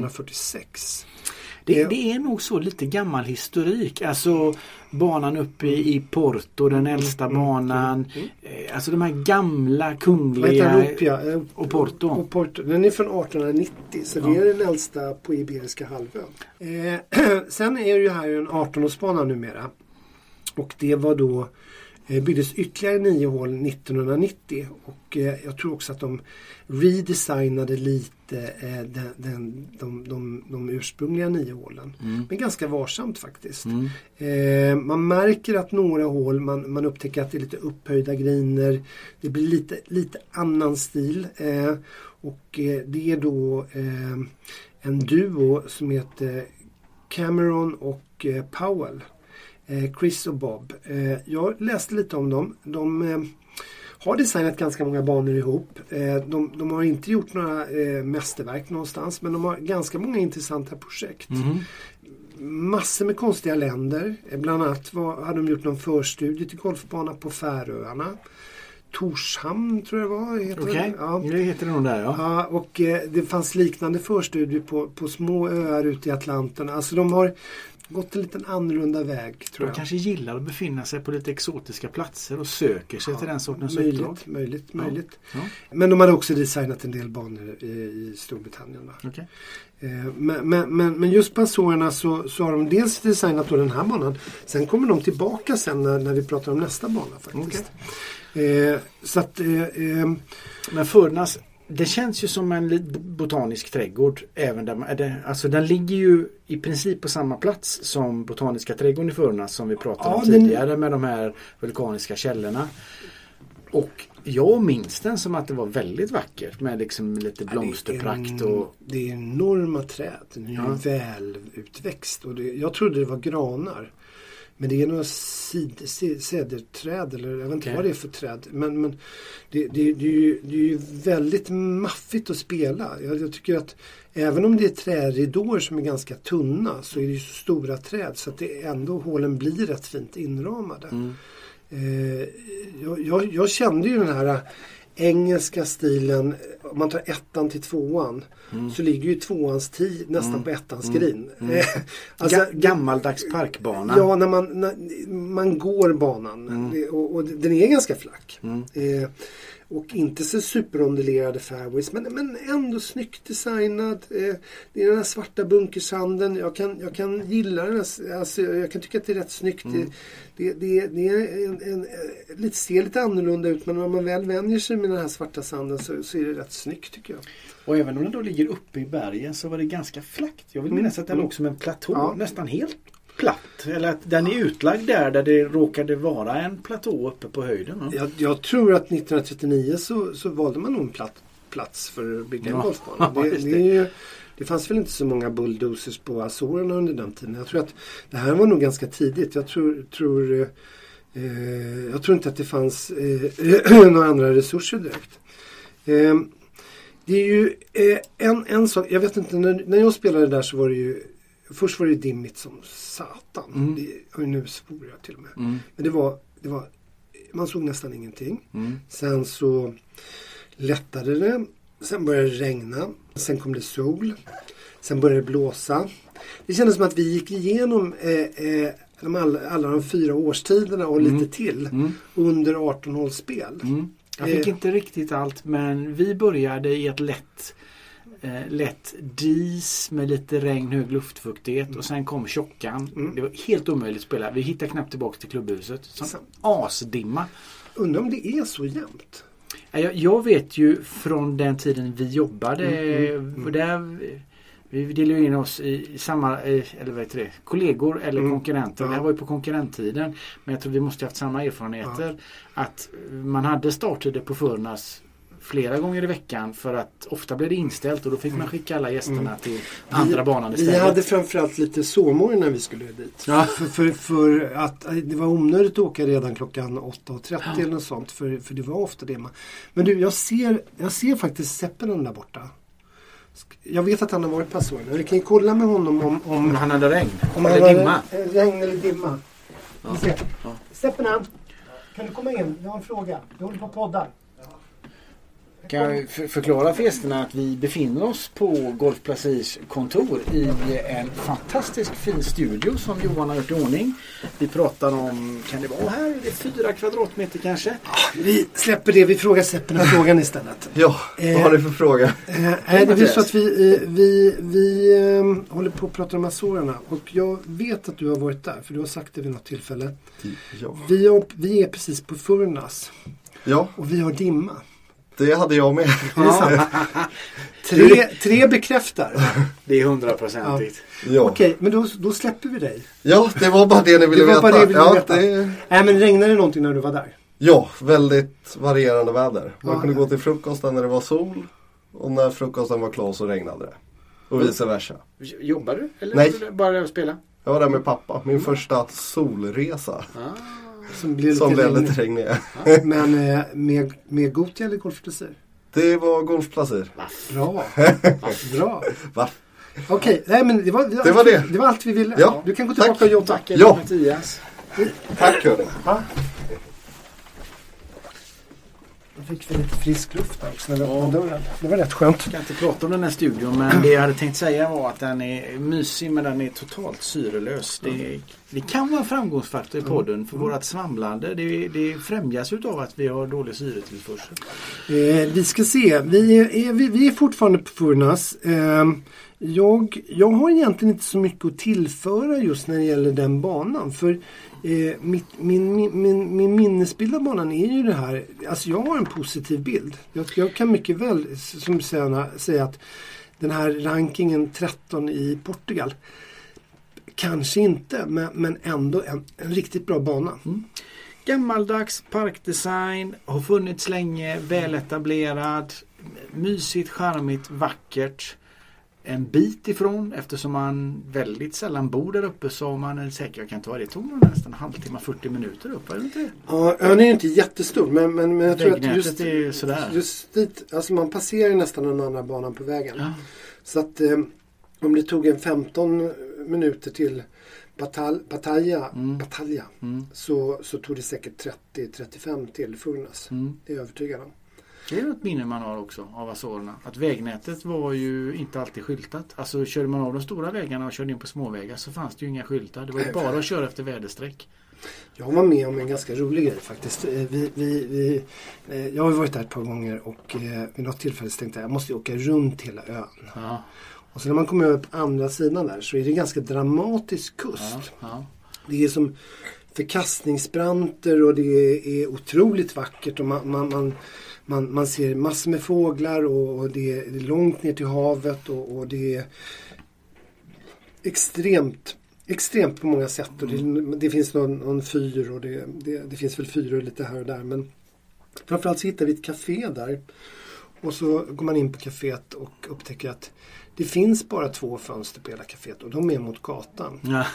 1946. Det, det är nog så lite gammal historik. Alltså banan uppe i Porto, den äldsta mm, banan. mm. Eh, Alltså de här gamla kungliga... Opia, eh, och Porto. Och Porto. Den är från 1890 så Ja. det är den äldsta på Iberiska halvön. Eh, sen är det ju här en 18-årsbana numera. Och det var då eh, byggdes ytterligare nio hål 1990 och eh, jag tror också att de redesignade lite eh, den, den, de, de, de ursprungliga nio hålen. Mm. Men ganska varsamt faktiskt. Mm. Man märker att några hål, man, man upptäcker att det är lite upphöjda griner. Det blir lite, lite annan stil. Och det är då en duo som heter Cameron och Powell. Eh, Chris och Bob. Eh, jag läste lite om dem. De eh, har designat ganska många banor ihop. De, de har inte gjort några mästerverk någonstans men de har ganska många intressanta projekt Mhm. massor med konstiga länder. Bland annat var, hade de gjort någon förstudie till golfbana på Färöarna. Torshamn tror jag var. Heter Okej, det? Ja. det heter det nog där ja. Ja, och eh, det fanns liknande förstudier på, på små öar ute i Atlanten. Alltså de har gått en liten annorlunda väg tror De jag. kanske gillar att befinna sig på lite exotiska platser och söker sig till den sortens uppdrag. möjligt, möjligt, Ja. möjligt. Ja. Men de hade också designat en del banor i, i Storbritannien. Okej. Eh, Men, men, men, men just på Azorerna så, så har de dels designat då den här banan. Sen kommer de tillbaka sen när, när vi pratar om nästa bana faktiskt. Eh, så att eh, eh, Men Furnas, det känns ju som en botanisk trädgård. Även där man, det, alltså den ligger ju i princip på samma plats som Botaniska trädgården i Furnas som vi pratade om Ja, den- tidigare med de här vulkaniska källorna. Och jag minns den som att det var väldigt vackert med liksom lite blomsterprakt det är, en- och det är enorma träd. Den är Ja. väl utväxt. Och det, jag trodde det var granar. Men det är några cederträd eller jag vet inte Okej. vad det är för träd. Men, men det, det, det, är ju, det är ju väldigt maffigt att spela. Jag, jag tycker att även om det är träridåer som är ganska tunna så är det ju så stora träd så att det ändå hålen blir rätt fint inramade. Mm. Eh, jag, jag, jag kände ju den här engelska stilen, om man tar ettan till tvåan så ligger ju tvåans tid nästan på ettans green. Eh, alltså, Ga- gammaldags parkbana. Ja, när man, när man går banan. Det- och, och den är ganska flack. Eh, och inte så superondulerade fairways men, men ändå snyggt designad. Eh, det är den här svarta bunkersanden. Jag kan, jag kan gilla den. Här, alltså, jag kan tycka att det är rätt snyggt. Det, det, det, det är en, en, eh, lite, ser lite annorlunda ut men när man väl vänjer sig med den här svarta sanden så, så är det rätt snyggt tycker jag. Och även om den då ligger uppe i bergen så var det ganska flackt. Jag vill Mm. minnas att den låg som en platå, Ja. nästan helt platt. Eller att den är utlagd där, där det råkade vara en platå uppe på höjden. va? Jag, jag tror att 1939 så, så valde man nog en platt, plats för att bygga en Ja. golfbana. Det, det, det. fanns väl inte så många bulldozers på Azorerna under den tiden. Jag tror att det här var nog ganska tidigt. Jag tror, tror, eh, eh, jag tror inte att det fanns eh, några andra resurser direkt. Eh, det är ju eh, en, en sak, jag vet inte, när, när jag spelade där så var det ju Först var det dimmigt som satan. Mm. Det, och nu svor jag till och med. Mm. Men det var, det var, man såg nästan ingenting. Mm. Sen så lättade det. Sen började det regna. Sen kom det sol. Sen började det blåsa. Det kändes som att vi gick igenom eh, eh, de alla, alla de fyra årstiderna och Mm. lite till Mm. under 18-hålsspel. Mm. Jag fick Eh. inte riktigt allt men vi började i ett lätt eh, lätt dis med lite regn, hög luftfuktighet och sen kom tjockan. Mm. Det var helt omöjligt att spela. Vi hittade knappt tillbaka till klubbhuset. Som asdimma. Undrar om det är så jämnt? Ja, Jag, jag vet ju från den tiden vi jobbade. Mm, mm, mm. Där, vi delade in oss i samma, eh, eller vad heter det, kollegor eller Mm, konkurrenter. ja. Det här var ju på konkurrenttiden. Men jag tror vi måste ha haft samma erfarenheter. Att man hade starttider på Furnas flera gånger i veckan för att ofta blev det inställt och då fick man skicka alla gästerna Mm. till andra banan Vi istället. hade framförallt lite sovmorgon när vi skulle dit. Ja. För, för, för att eh, det var onödigt att åka redan klockan 8.30 eller något sånt. För, för det var ofta det man... Men du, jag ser, jag ser faktiskt Seppelen där borta. Jag vet att han har varit på Azorerna. Vi kan ju kolla med honom om... Om om han hade regn. om eller dimma. eh, Regn eller dimma. Vi ser. Ja. Seppelen, kan du komma in? Jag har en fråga. Jag håller på och poddar. Kan jag för- förklara för gästerna att vi befinner oss på Golf Placirs kontor i en fantastisk fin studio som Johan har gjort i ordning. Vi pratar om, kan det vara här? Är det fyra kvadratmeter kanske? Vi släpper det. Vi frågar Seppelen frågan istället. Ja, Eh, vad har ni för fråga? Eh, nej, det blir så att vi, eh, vi, vi eh, håller på att prata om Azorerna och jag vet att du har varit där för du har sagt det vid något tillfälle. Ja. Vi, har, vi är precis på Furnas ja, och vi har dimma. Det hade jag med. Tre, tre bekräftar. Det är hundraprocentigt. Ja. Okej, men då, då släpper vi dig. ja, det var bara det ni ville Det var veta. bara det vi ville ja, veta. Det, Nej, men regnade det någonting när du var där? ja, väldigt varierande väder. Man Ja. kunde gå till frukosten när det var sol och när frukosten var klar så regnade det. Och vice versa. Jobbar du? Eller Nej. bara spela? Jag var där med pappa, min första solresa. Som blev Som lite blev lite regnig. Men eh, med, med Gothia eller Golf Plaisir? Det var golfplatser. Bra. Bra. Va? Okej, nej men det var, det, Det var allt, det. det var allt vi ville. Ja, Du kan gå tack. tillbaka och jobba. Tack Ja. Mattias. Tack hörni. Fick vi lite frisk luft också när vi öppnade dörren. Det var rätt skönt. Jag ska inte prata om den här studion men det jag hade tänkt säga var att den är mysig men den är totalt syrelös. Det, det kan vara en framgångsfaktor i podden för vårt svamlande. Det, det främjas utav att vi har dålig syretillförsel. Eh, vi ska se. Vi är, är, vi, vi är fortfarande på Furnas. Eh, jag, jag har egentligen inte så mycket att tillföra just när det gäller den banan. För eh, mitt, min, min, min, min minnesbild av banan är ju det här. Alltså jag har en positiv bild. Jag, jag kan mycket väl som säga, säga att den här rankingen 13 i Portugal. Kanske inte men, men ändå en, en riktigt bra bana. Mm. Gammaldags parkdesign, har funnits länge, väletablerad, mysigt, charmigt, vackert. En bit ifrån eftersom man väldigt sällan bor där uppe så man en säker, jag kan inte vara det, tog nästan en halvtimme, 40 minuter upp, var det inte? Ja, ön är ju inte jättestor men, men, men jag tror att just, är ju sådär. just dit, alltså man passerar nästan den andra banan på vägen. Ja. Så att eh, om det tog en 15 minuter till Batal, Batalja, Mm. Batalja Mm, så, så tog det säkert 30-35 till Furnas. mm. Det är jag övertygad om. Det är något minne man har också av Azorerna. Att vägnätet var ju inte alltid skyltat. Alltså körde man av de stora vägarna och körde in på småvägar så fanns det ju inga skyltar. Det var ju bara att köra efter väderstreck. Jag var med om en ganska rolig grej faktiskt. Eh, Vi, vi, vi, eh, jag har ju varit där ett par gånger och eh, vid något tillfälle tänkte jag jag måste åka runt hela ön. Ja, Och så när man kommer över på andra sidan där så är det ganska dramatisk kust. ja, ja. Det är som förkastningsbranter och det är otroligt vackert och man, man, man, man, man ser massor med fåglar och, och det är långt ner till havet och, och det är extremt Extremt på många sätt. Och det, det finns någon, någon fyr och det, det, det finns väl fyror lite här och där men framförallt så hittar vi ett café där. Och så går man in på kaféet och upptäcker att det finns bara två fönster på hela kaféet och de är mot gatan.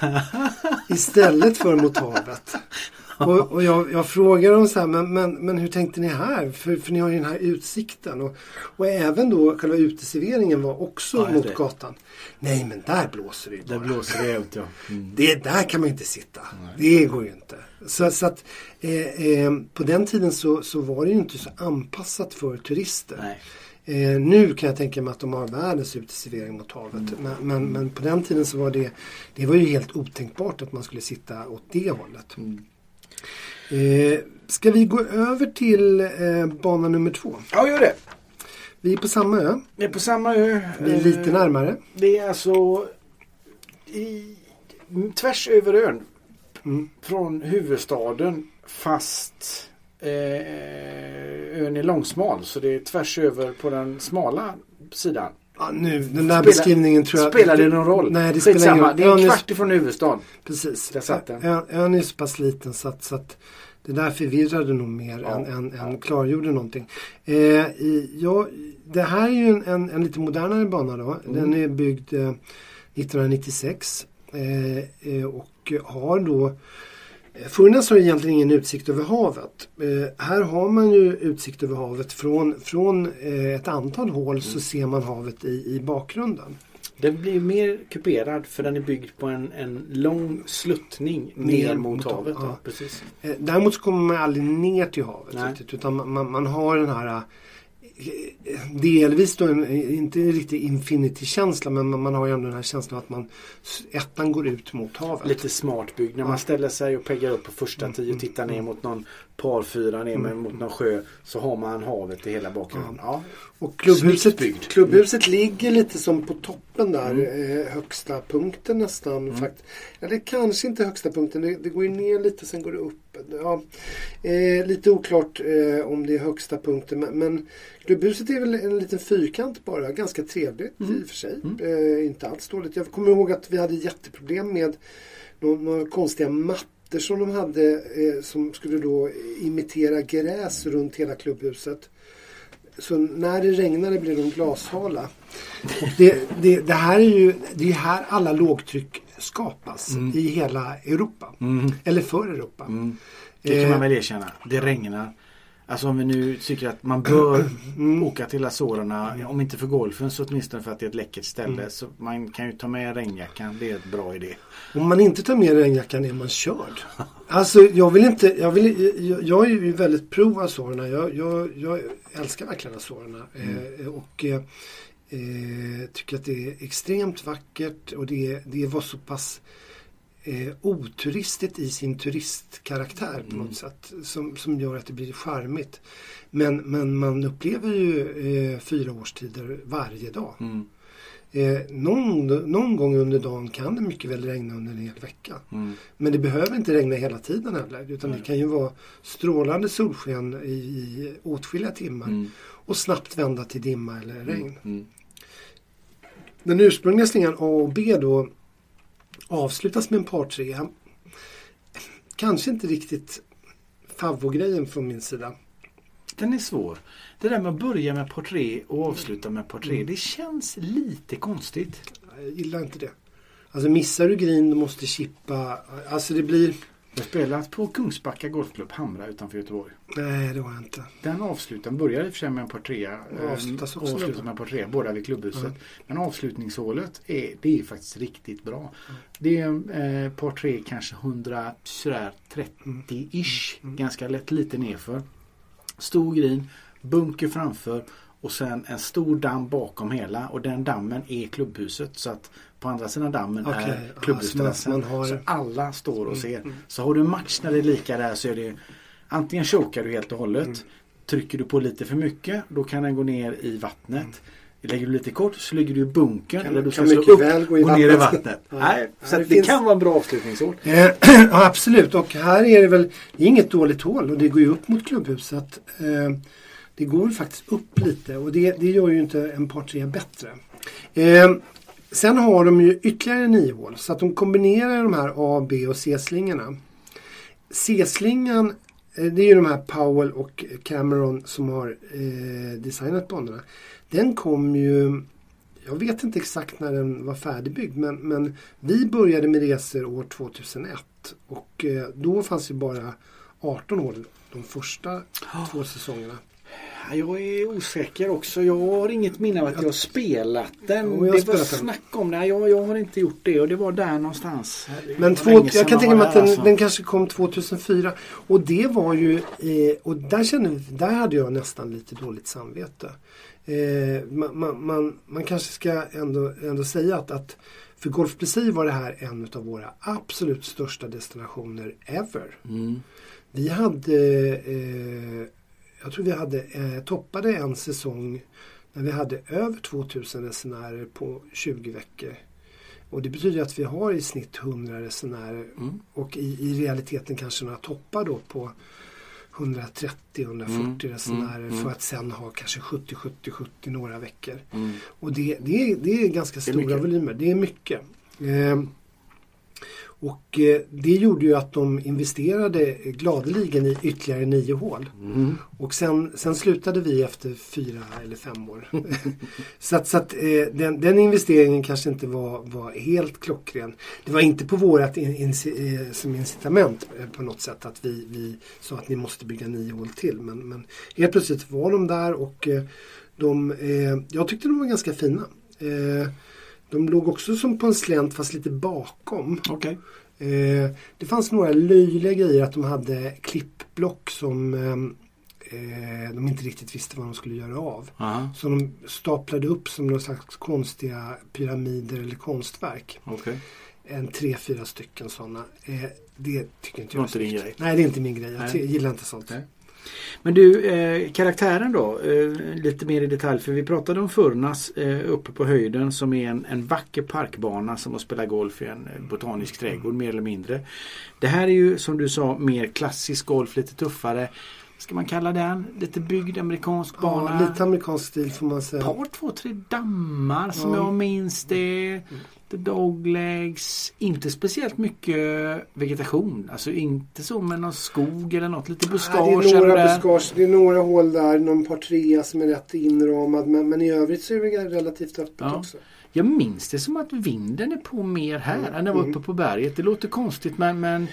Istället för mot havet. Och, och jag, jag frågar dem så här, men, men, men hur tänkte ni här? För, för ni har ju den här utsikten. Och, och även då själva uteserveringen var också Ja, mot det. gatan. Nej men där blåser det ju Där blåser det ut ja. Mm. Det, där kan man inte sitta. Det går ju inte. Så, så att eh, eh, på den tiden så, så var det ju inte så anpassat för turister. Nej. Eh, nu kan jag tänka mig att de har världens uteservering mot havet. Men, men, men på den tiden så var det, det var ju helt otänkbart att man skulle sitta åt det hållet. Mm. Eh, ska vi gå över till eh, bana nummer två? Ja, gör det. Vi är på samma ö. Det är på samma ö. Vi är lite Eh, närmare. Det är alltså i, tvärs över ön. Mm. Från huvudstaden fast eh, ön är långsmal så det är tvärs över på den smala sidan. Ja, nu, den där Spelar- beskrivningen tror jag... Spelar det någon roll? Nej, det spelar ingen roll. Det är en Ön kvart ifrån huvudstaden. Precis. Där satt den. Ön, ön är så pass liten så att, så att det där förvirrade nog mer Ja, än, än, ja. än klargjorde någonting. Eh, i, ja, det här är ju en, en, en lite modernare bana då. Mm. Den är byggd eh, 1996 eh, eh, och har då Furnas har egentligen ingen utsikt över havet. Eh, här har man ju utsikt över havet. Från, från eh, ett antal hål Mm. så ser man havet i, i bakgrunden. Den blir mer kuperad för den är byggd på en, en lång sluttning ner, Ner mot, mot havet. Ja. ja. Precis. Eh, Däremot så kommer man aldrig ner till havet riktigt. Utan man, man, man har den här delvis då en, inte riktigt infinity-känsla men man, har ju ändå den här känslan att man ettan går ut mot havet. Lite smart byggd. När man ställer sig och peggar upp på första tio och tittar ner mot någon parfyra ner med, mot någon sjö så har man havet i hela bakgrunden. Ja. Och klubbhuset, klubbhuset ligger lite som på toppen där, Mm. eh, högsta punkten nästan. Fakt. Eller kanske inte högsta punkten, det, det går ju ner lite sen går det upp. Ja, eh, lite oklart eh, om det är högsta punkten men, men klubbhuset är väl en liten fyrkant bara, ganska trevligt Mm. i och för sig. Eh, inte alls dåligt. Jag kommer ihåg att vi hade jätteproblem med några, konstiga mattor som de hade eh, som skulle då imitera gräs runt hela klubbhuset. Så när det regnade blev de glashala. Och det, det, det här är ju det är här alla lågtryck skapas Mm. i hela Europa. Mm. Eller för Europa. Mm. Det kan man väl erkänna. Det regnar. Alltså om vi nu tycker att man bör Mm. åka till Azorerna, om inte för golfen så åtminstone för att det är ett läckert ställe. Mm. Så man kan ju ta med regnjackan. Det är en bra idé. Om man inte tar med regnjackan är man körd. Alltså jag vill inte, jag, vill, jag, jag är ju väldigt pro Azorerna. Jag, jag, jag älskar verkligen Azorerna. Eh, och eh, eh, tycker att det är extremt vackert och det, det var så pass eh, oturistigt i sin turistkaraktär på något sätt. Som, som gör att det blir charmigt. Men, men man upplever ju eh, fyra årstider varje dag. Mm. Eh, någon, någon gång under dagen kan det mycket väl regna under en hel vecka. Mm. Men det behöver inte regna hela tiden heller. Utan Nej. det kan ju vara strålande solsken i, i åtskilliga timmar. Mm. Och snabbt vända till dimma eller regn. Mm. Den ursprungliga slingan A och B då avslutas med en par trea. Kanske inte riktigt favvogrejen från min sida. Den är svår. Det där med att börja med portré och avsluta med portré. Mm. Det känns lite konstigt. Jag gillar inte det. Alltså missar du green, du måste chippa. Alltså det blir... Jag har spelat på Kungsbacka Golfklubb Hamra utanför Göteborg. Nej, det har jag inte. Den avsluten börjar i och för sig med en portrea. Och avslutas också avslutas med- en portrea, båda vid klubbhuset. Mm. Men avslutningshålet är, det är faktiskt riktigt bra. Det är eh, portré kanske 130-ish. Mm. Ganska lätt lite nerför. Stor green, bunker framför och sen en stor damm bakom hela och den dammen är klubbhuset. Så att på andra sidan dammen Okej, är ja, klubbhusterrassen. så man- man har- Så alla står och ser. Mm, mm. Så har du en match när det är lika där så är det antingen chokar du helt och hållet. Mm. Trycker du på lite för mycket då kan den gå ner i vattnet. Lägger du lite kort så ligger du i bunkern Kan- eller du kan slå upp väl gå i och ner i vattnet. Ja. Nej, Ja, så det det, finns- kan vara en bra avslutningshål. Eh, ja, absolut, och här är det väl det är inget dåligt hål och det går ju upp mot klubbhuset. Eh, det går faktiskt upp lite och det, det gör ju inte en par tre bättre. Eh, sen har de ju ytterligare nio hål så att de kombinerar de här A, B och C-slingorna. C-slingan, eh, det är ju de här Powell och Cameron som har eh, designat banorna. Den kom ju jag vet inte exakt när den var färdigbyggd men, men vi började med resor år 2001 och eh, då fanns ju bara 18 hål de första två säsongerna. Ja, Jag är osäker också. Jag har inget minne av att jag har spelat den. Jo, jag har det var den. snack om det. Jag, jag har inte gjort det och det var där någonstans. Men två, jag kan tänka mig att den, alltså. den kanske kom 2004 och det var ju, eh, och där kände där hade jag nästan lite dåligt samvete. Eh, man, man, man, man kanske ska ändå, ändå säga att, att för Golf Plessir var det här en av våra absolut största destinationer ever. Mm. Vi hade, eh, jag tror vi hade, eh, toppade en säsong när vi hade över 2000 resenärer på 20 veckor. Och det betyder att vi har i snitt 100 resenärer Mm. och i, i realiteten kanske några toppar då på 130-140 Mm, resenärer mm, mm. för att sen ha kanske 70-70-70 några veckor. Mm. Och det, det, är, det är ganska är stora mycket. volymer. Det är mycket. Eh, och eh, det gjorde ju att de investerade gladeligen i ytterligare nio hål. Mm. Och sen, sen slutade vi efter fyra eller fem år. så att, så att eh, den, den investeringen kanske inte var, var helt klockren. Det var inte på vårat in, in, eh, som incitament på något sätt att vi, vi sa att ni måste bygga nio hål till. Men, men helt plötsligt var de där och de, jag tyckte de var ganska fina. De låg också som på en slänt fast lite bakom. Okej. Eh, det fanns några löjliga grejer att de hade klippblock som eh, eh, de inte riktigt visste vad de skulle göra av. Aha. Så de staplade upp som någon slags konstiga pyramider eller konstverk. Okej. En tre, fyra stycken sådana. Eh, det tycker inte Det var jag inte din grej. Nej, det är inte min grej. Jag Nej. gillar inte sånt. Nej. Men du, eh, karaktären då? Eh, lite mer i detalj. För vi pratade om Furnas eh, uppe på höjden som är en, en vacker parkbana som att spela golf i en eh, botanisk trädgård mer eller mindre. Det här är ju som du sa mer klassisk golf, lite tuffare. Ska man kalla den? Lite byggd amerikansk bana. Ja, lite amerikansk stil får man säga. par, två, tre dammar som Ja. jag minns det. The doglegs. Inte speciellt mycket vegetation. Alltså inte så med någon skog eller något. Lite buskage. det, är några buskage, det är några hål där, någon par trea som är rätt inramad. Men, men i övrigt så är det relativt öppet Ja. också. Jag minns det som att vinden är på mer här Mm. än den var uppe på berget. Det låter konstigt men, men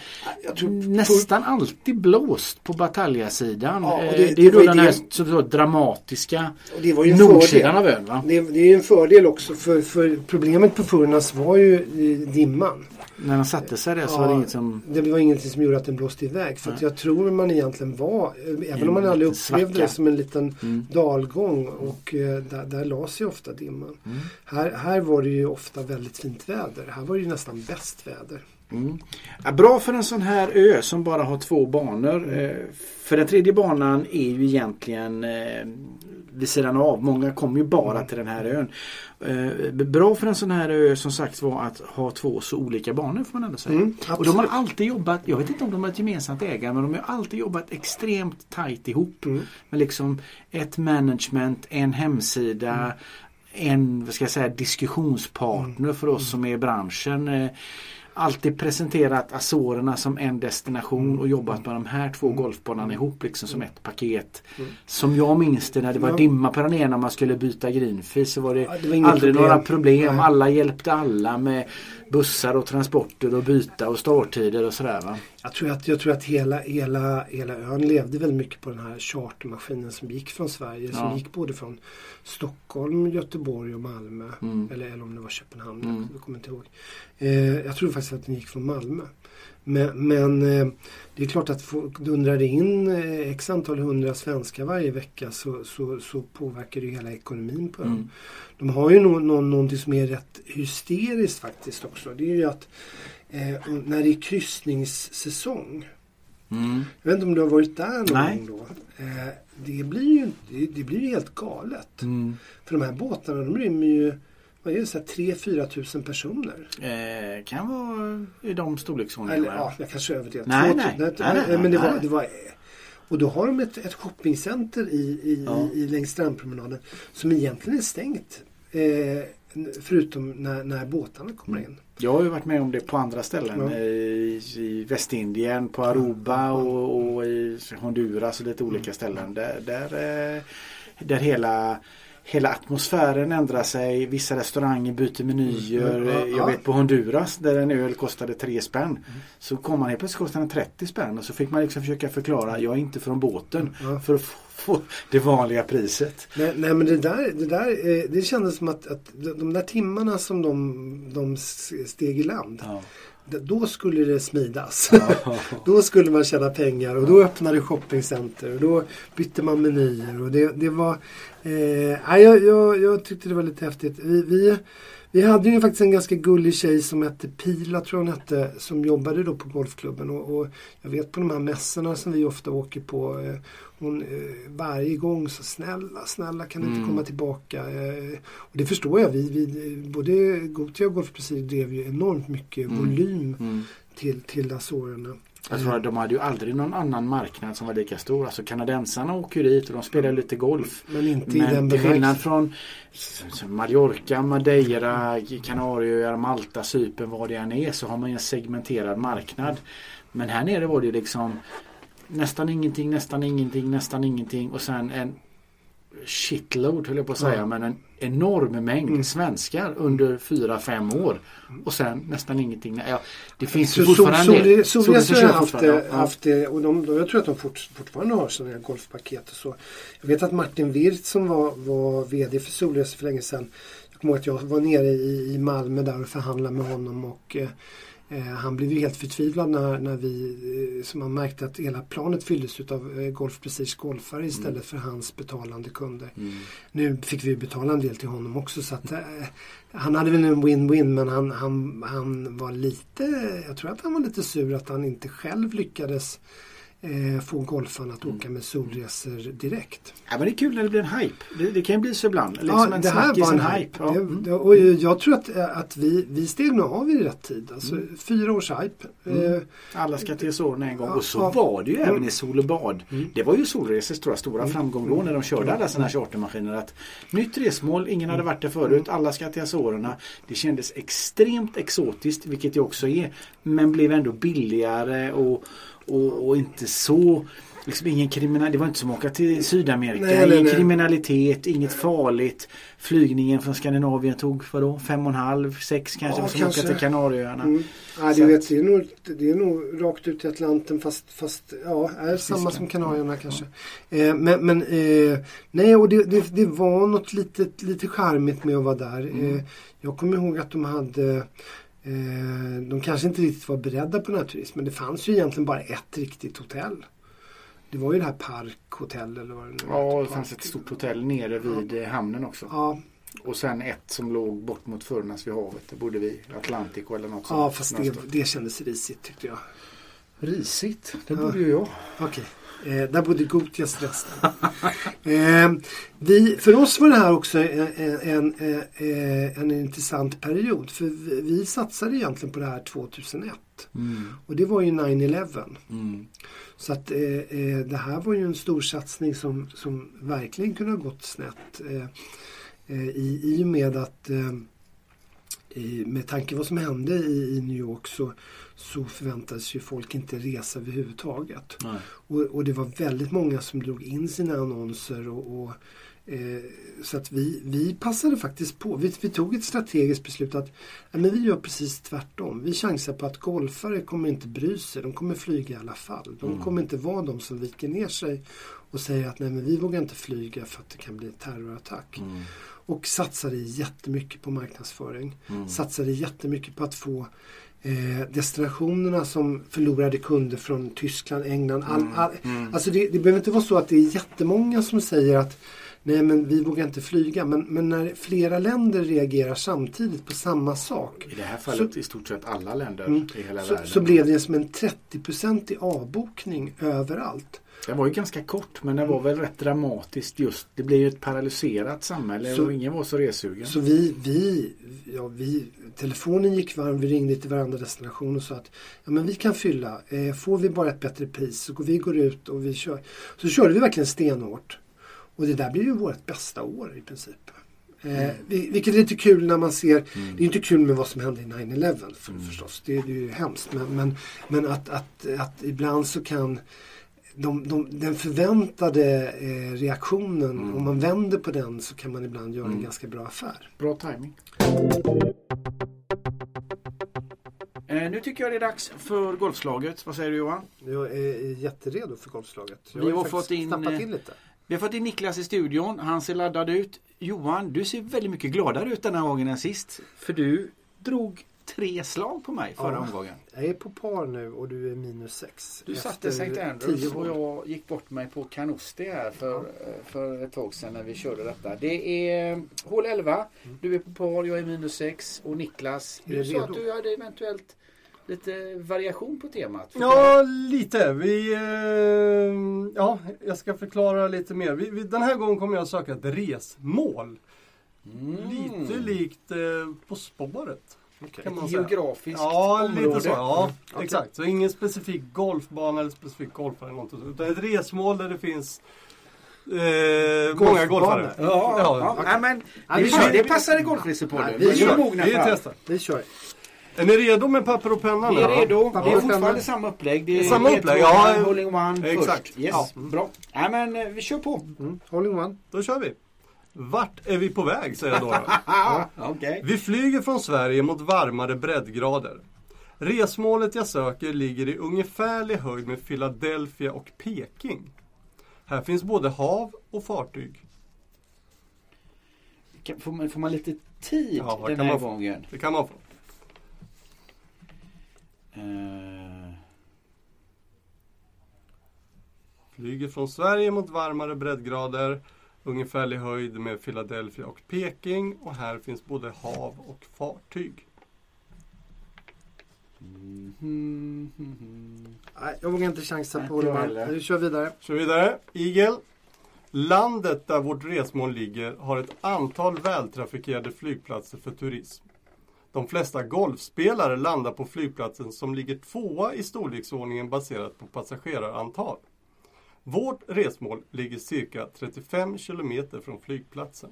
Jag tror- nästan alltid blåst på Batalja-sidan. Ja, Eh, det- det, det är ju då den det- här så, så, dramatiska det var ju en nordsidan fördel. av ön. Va? Det, det är ju en fördel också för, för problemet på Furnas var ju eh, dimman. När han satte sig där så Ja, var det inget som... Det var ingenting som gjorde att den blåste iväg. För jag tror man egentligen var, även om man En aldrig upplevde det svacka. som en liten Mm. dalgång och eh, där, där la sig ofta dimman. Mm. Här, här var det ju ofta väldigt fint väder. Här var det ju nästan bäst väder. Mm. Ja, bra för en sån här ö som bara har två banor. Mm. Eh, för den tredje banan är ju egentligen eh, vid sidan av. Många kommer ju bara Mm. till den här ön. Eh, bra för en sån här ö som sagt var att ha två så olika banor får man ändå säga. Mm, och de har alltid jobbat, jag vet inte om de har ett gemensamt ägare men de har alltid jobbat extremt tajt ihop. Mm. Med liksom ett management, en hemsida, Mm. En vad ska jag säga, diskussionspartner för oss som är i branschen. Eh, Alltid presenterat Azorerna som en destination Mm. och jobbat med de här två golfbanorna ihop liksom som ett paket. Som jag minns det när det var Mm. Dimma på den ena och man skulle byta greenfee så var det, Ja, det var aldrig problem. några problem. Alla hjälpte alla med bussar och transporter och byta och starttider och sådär va. Jag tror att, jag tror att hela, hela, hela ön levde väldigt mycket på den här chartermaskinen som gick från Sverige. Som Ja. gick både från Stockholm, Göteborg och Malmö. Mm. Eller, eller om det var Köpenhamn. Mm. Jag kommer inte ihåg. Eh, jag tror faktiskt att den gick från Malmö. Men, men eh, det är klart att folk dundrar det in eh, x antal hundra svenskar varje vecka så, så, så påverkar det hela ekonomin på ön. Mm. De har ju nå nå någonting som är rätt hysteriskt faktiskt också. Det är ju att eh, när det är kryssningssäsong. Mm. Jag vet inte om du har varit där någon Nej. gång då. Eh, det, blir ju, det, det blir helt galet. Mm. För de här båtarna de rymmer ju vad är det, så här 3-4 tusen personer. Eh, kan vara i de storleksordningarna. ja, jag kanske överdrev. Nej, nej. nej, Nej, nej, Men det var, det var och då har de ett, ett shoppingcenter i, i, Ja. i, längs strandpromenaden som egentligen är stängt. Eh, förutom när, när båtarna kommer in. Jag har ju varit med om det på andra ställen. Ja. I, I Västindien, på Aruba och, och i Honduras och lite Mm. olika ställen. Där, där, eh, där hela, hela atmosfären ändrar sig. Vissa restauranger byter menyer. Mm. Ja, Jag ja. vet på Honduras där en öl kostade 3 spänn. Så kom man helt plötsligt kostade den 30 spänn. Och så fick man liksom försöka förklara. Jag är inte från båten. Ja. För att få, få det vanliga priset. Nej, nej men det där, det där eh, det kändes som att, att de där timmarna som de, de steg i land. Ja. Då skulle det smidas. Då skulle man tjäna pengar och då öppnade shoppingcenter och då bytte man menyer. Och det, det var, eh, jag, jag, jag tyckte det var lite häftigt. Vi, vi, vi hade ju faktiskt en ganska gullig tjej som hette Pila tror jag hon hette. Som jobbade då på golfklubben. Och, och jag vet på de här mässorna som vi ofta åker på. Eh, hon eh, varje gång så snälla, snälla kan du inte Mm. komma tillbaka. Eh, och det förstår jag. Vi, vi, både Gotia och Golfprecis drev ju enormt mycket Mm. volym Mm. till, till Azorerna. Jag tror att de hade ju aldrig någon annan marknad som var lika stor. Alltså kanadensarna åker ju dit och de spelar lite golf. Men inte i Men den till skillnad från Mallorca, Madeira, Kanarieöar, Malta, Cypern, vad det än är så har man ju en segmenterad marknad. Men här nere var det ju liksom nästan ingenting, nästan ingenting, nästan ingenting och sen en shitload höll jag på att säga Ja. men en enorm mängd Mm. svenskar under 4-5 år. Och sen nästan ingenting. Ja, det finns ju Så fortfarande en del. Solres Solresor har kör haft, fortfarande, det- ja. haft det och de, jag tror att de fort, fortfarande har sådana här golfpaket och så. Jag vet att Martin Wirth som var, var VD för Solresor för länge sedan. Jag kommer ihåg att jag var nere i, i Malmö där och förhandlade med honom och eh, eh, han blev ju helt förtvivlad när, när vi, eh, som han märkte att hela planet fylldes utav eh, Golf Prestige golfare istället för hans betalande kunder. Mm. Nu fick vi betala en del till honom också så att eh, han hade väl en win-win men han, han, han var lite, jag tror att han var lite sur att han inte själv lyckades eh, få golfarna att åka med solresor direkt. Ja, men det är kul när det blir en hype. Det, det kan ju bli så ibland. Liksom ja, en det här var en en hype. Ja. Det, Mm. och jag tror att, att vi, vi steg nog av i rätt tid. Alltså fyra års hype. Mm. Eh, Alla ska till Azorerna en gång. Ja, Och så ja. var det ju Mm. även i Sol och Bad. Mm. Det var ju Solresors jag, stora Mm. framgång då när de körde alla här chartermaskiner. Att nytt resmål, ingen hade varit där förut, alla ska till Azorerna. Det kändes extremt exotiskt, vilket det också är. Men blev ändå billigare och, och, och inte så liksom ingen kriminalitet. Det var inte som att åka till Sydamerika. Nej, ingen nej, nej. kriminalitet, inget farligt. Flygningen från Skandinavien tog vadå? Fem och en halv, sex kanske. Ja, som kanske. åka till Kanarieöarna. Mm. Ja, att- vet, det, är nog, det är nog rakt ut i Atlanten fast, fast ja, är samma som Kanarierna kanske. Eh, men men eh, nej, och det, det, det var något litet, lite charmigt med att vara där. Mm. Eh, jag kommer ihåg att de hade de kanske inte riktigt var beredda på den här turismen. Det fanns ju egentligen bara ett riktigt hotell. Det var ju det här Park Hotel eller vad det nu Ja, det fanns ett stort hotell nere vid eh, hamnen också. Ja, Och sen ett som låg bort mot Furnas vid havet. Där bodde vi. Atlantico eller något sånt. ja fast det, det kändes risigt tyckte jag. Risigt. Det Ja. borde ju jag. Okej, eh, där bodde Gotias resten. eh, vi, för oss var det här också en, en, en, eh, en intressant period. För vi, vi satsade egentligen på det här 2001. Mm. Och det var ju 9-11. Mm. Så att eh, eh, det här var ju en stor satsning som, som verkligen kunde ha gått snett. Eh, eh, i, I och med att med tanke på vad som hände i, New York så, så förväntades ju folk inte resa överhuvudtaget. Och, och det var väldigt många som drog in sina annonser. Och, och, eh, så att vi, vi passade faktiskt på. Vi, vi tog ett strategiskt beslut att ja, men vi gör precis tvärtom. Vi chansar på att golfare kommer inte bry sig. De kommer flyga i alla fall. De Mm. kommer inte vara de som viker ner sig och säger att nej men vi vågar inte flyga för att det kan bli terrorattack. Mm. Och satsade jättemycket på marknadsföring. Mm. Satsade jättemycket på att få eh, destinationerna som förlorade kunder från Tyskland, England. All, all, Mm. Alltså det, det behöver inte vara så att det är jättemånga som säger att nej men vi vågar inte flyga. Men, men när flera länder reagerar samtidigt på samma sak. I det här fallet i stort sett alla länder Mm. i hela Så, världen. så blev det som en 30-procentig avbokning överallt. Den var ju ganska kort men den var väl rätt dramatiskt just. Det blev ju ett paralyserat samhälle Så- och ingen var så resugen. Så vi, vi, ja, vi, telefonen gick varm, vi ringde till varandra destination och sa att ja, men vi kan fylla. Eh, får vi bara ett bättre pris så går vi går ut och vi kör. Så körde vi verkligen stenhårt. Och det där blir ju vårt bästa år i princip. Eh, vi- vilket är lite kul när man ser, det är inte kul med vad som hände i 9-11 för, förstås. Det, det är ju hemskt. Men, men, men att, att, att ibland så kan de, de, den förväntade eh, reaktionen, om man vänder på den så kan man ibland göra en ganska bra affär. Bra timing. Eh, nu tycker jag det är dags för golfslaget. Vad säger du Johan? Jag är jätteredo för golfslaget. Jag Vi har faktiskt fått in, tappat eh, till lite. Vi har fått in Niklas i studion. Han ser laddad ut. Johan, du ser väldigt mycket gladare ut den här gången än sist. För du drog tre slag på mig förra Ja. omgången. Jag är på par nu och du är minus sex. Du satte St. Andrews och jag gick bort mig på Canosti här för, för ett tag sedan när vi körde detta. Det är hål 11. Du är på par, jag är minus 6 och Niklas. Du sa att du hade eventuellt lite variation på temat. Ja, lite. Vi, eh, ja, jag ska förklara lite mer. Vi, vi, den här gången kommer jag söka ett resmål. Mm. Lite likt eh, På spåret. Kan man säga. Geografiskt Ja, område. lite så. Ja, Okej. exakt. Så ingen specifik golfbana eller specifik golfare. eller något sånt, Utan ett resmål där det finns eh, många golfare. Ja, ja, Ja, ja. Men, Ja, det, vi kör. det passar i golfresepodden. Ja, vi Vi kör. är Vi testar. Vi kör. Är ni redo med papper och penna? Vi nu, är va? redo. Det är fortfarande samma upplägg. Det är Samma upplägg, ja. Holding one Exakt. först. Yes, Ja. bra. Nej, men eh, vi kör på. Mm. Holding one. Då kör vi. Vart är vi på väg, säger jag då. då. Ah, Okej. Vi flyger från Sverige mot varmare breddgrader. Resmålet jag söker ligger i ungefärlig höjd med Philadelphia och Peking. Här finns både hav och fartyg. Får man, får man lite tid Ja, den kan här man få. gången? Det kan man få. Eh, Flyger från Sverige mot varmare breddgrader. Ungefärlig höjd med Philadelphia och Peking. Och här finns både hav och fartyg. mhm, mhm. Nej, jag vågar inte chansa på heller. Vi kör vidare. Kör vidare. Igel. Landet där vårt resmål ligger har ett antal vältrafikerade flygplatser för turism. De flesta golfspelare landar på flygplatsen som ligger tvåa i storleksordningen baserat på passagerarantal. Vårt resmål ligger cirka 35 kilometer från flygplatsen.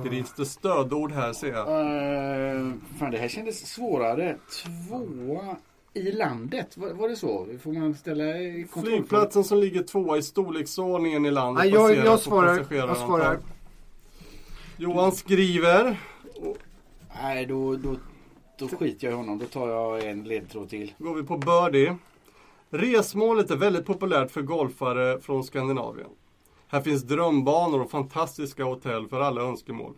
skrivs det stödord här ser jag. Uh, fan, det här kändes svårare. Tvåa i landet, var, var det så? Får man ställa? Flygplatsen som ligger tvåa i storleksordningen i landet Nej, jag, jag svarar. Jag svarar. Johan skriver. Nej, då, då, då skiter jag i honom. Då tar jag en ledtråd till. går vi på birdie. Resmålet är väldigt populärt för golfare från Skandinavien. Här finns drömbanor och fantastiska hotell för alla önskemål.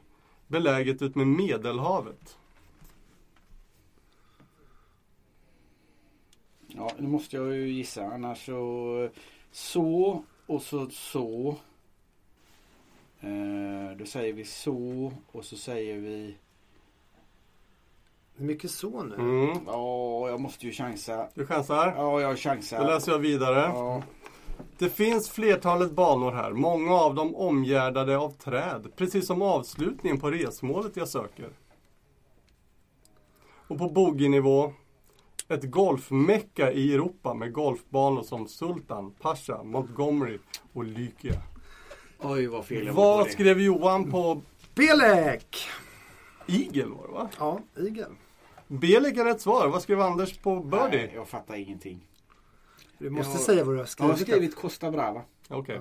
Beläget ut med Medelhavet. Ja, nu måste jag ju gissa. Annars så... Så och så så. Eh, då säger vi så och så säger vi... Det är mycket så nu. Mm. Ja, jag måste ju chansa. Du chansar? Ja, jag chansar. Då läser jag vidare. Ja. Det finns flertalet banor här, många av dem omgärdade av träd, precis som avslutningen på resmålet jag söker. Och på bogey-nivå, ett golfmecka i Europa med golfbanor som Sultan, Pasha, Montgomery och Lykia. Oj, vad fel jag Vad skrev Johan på Belek! Eagle var det va? Ja, Igel. Belek är rätt svar. Vad skrev Anders på Nej, Birdie? jag fattar ingenting. Du måste Jag- säga vad du har Jag skrivit. har skrivit Costa Brava. Okej.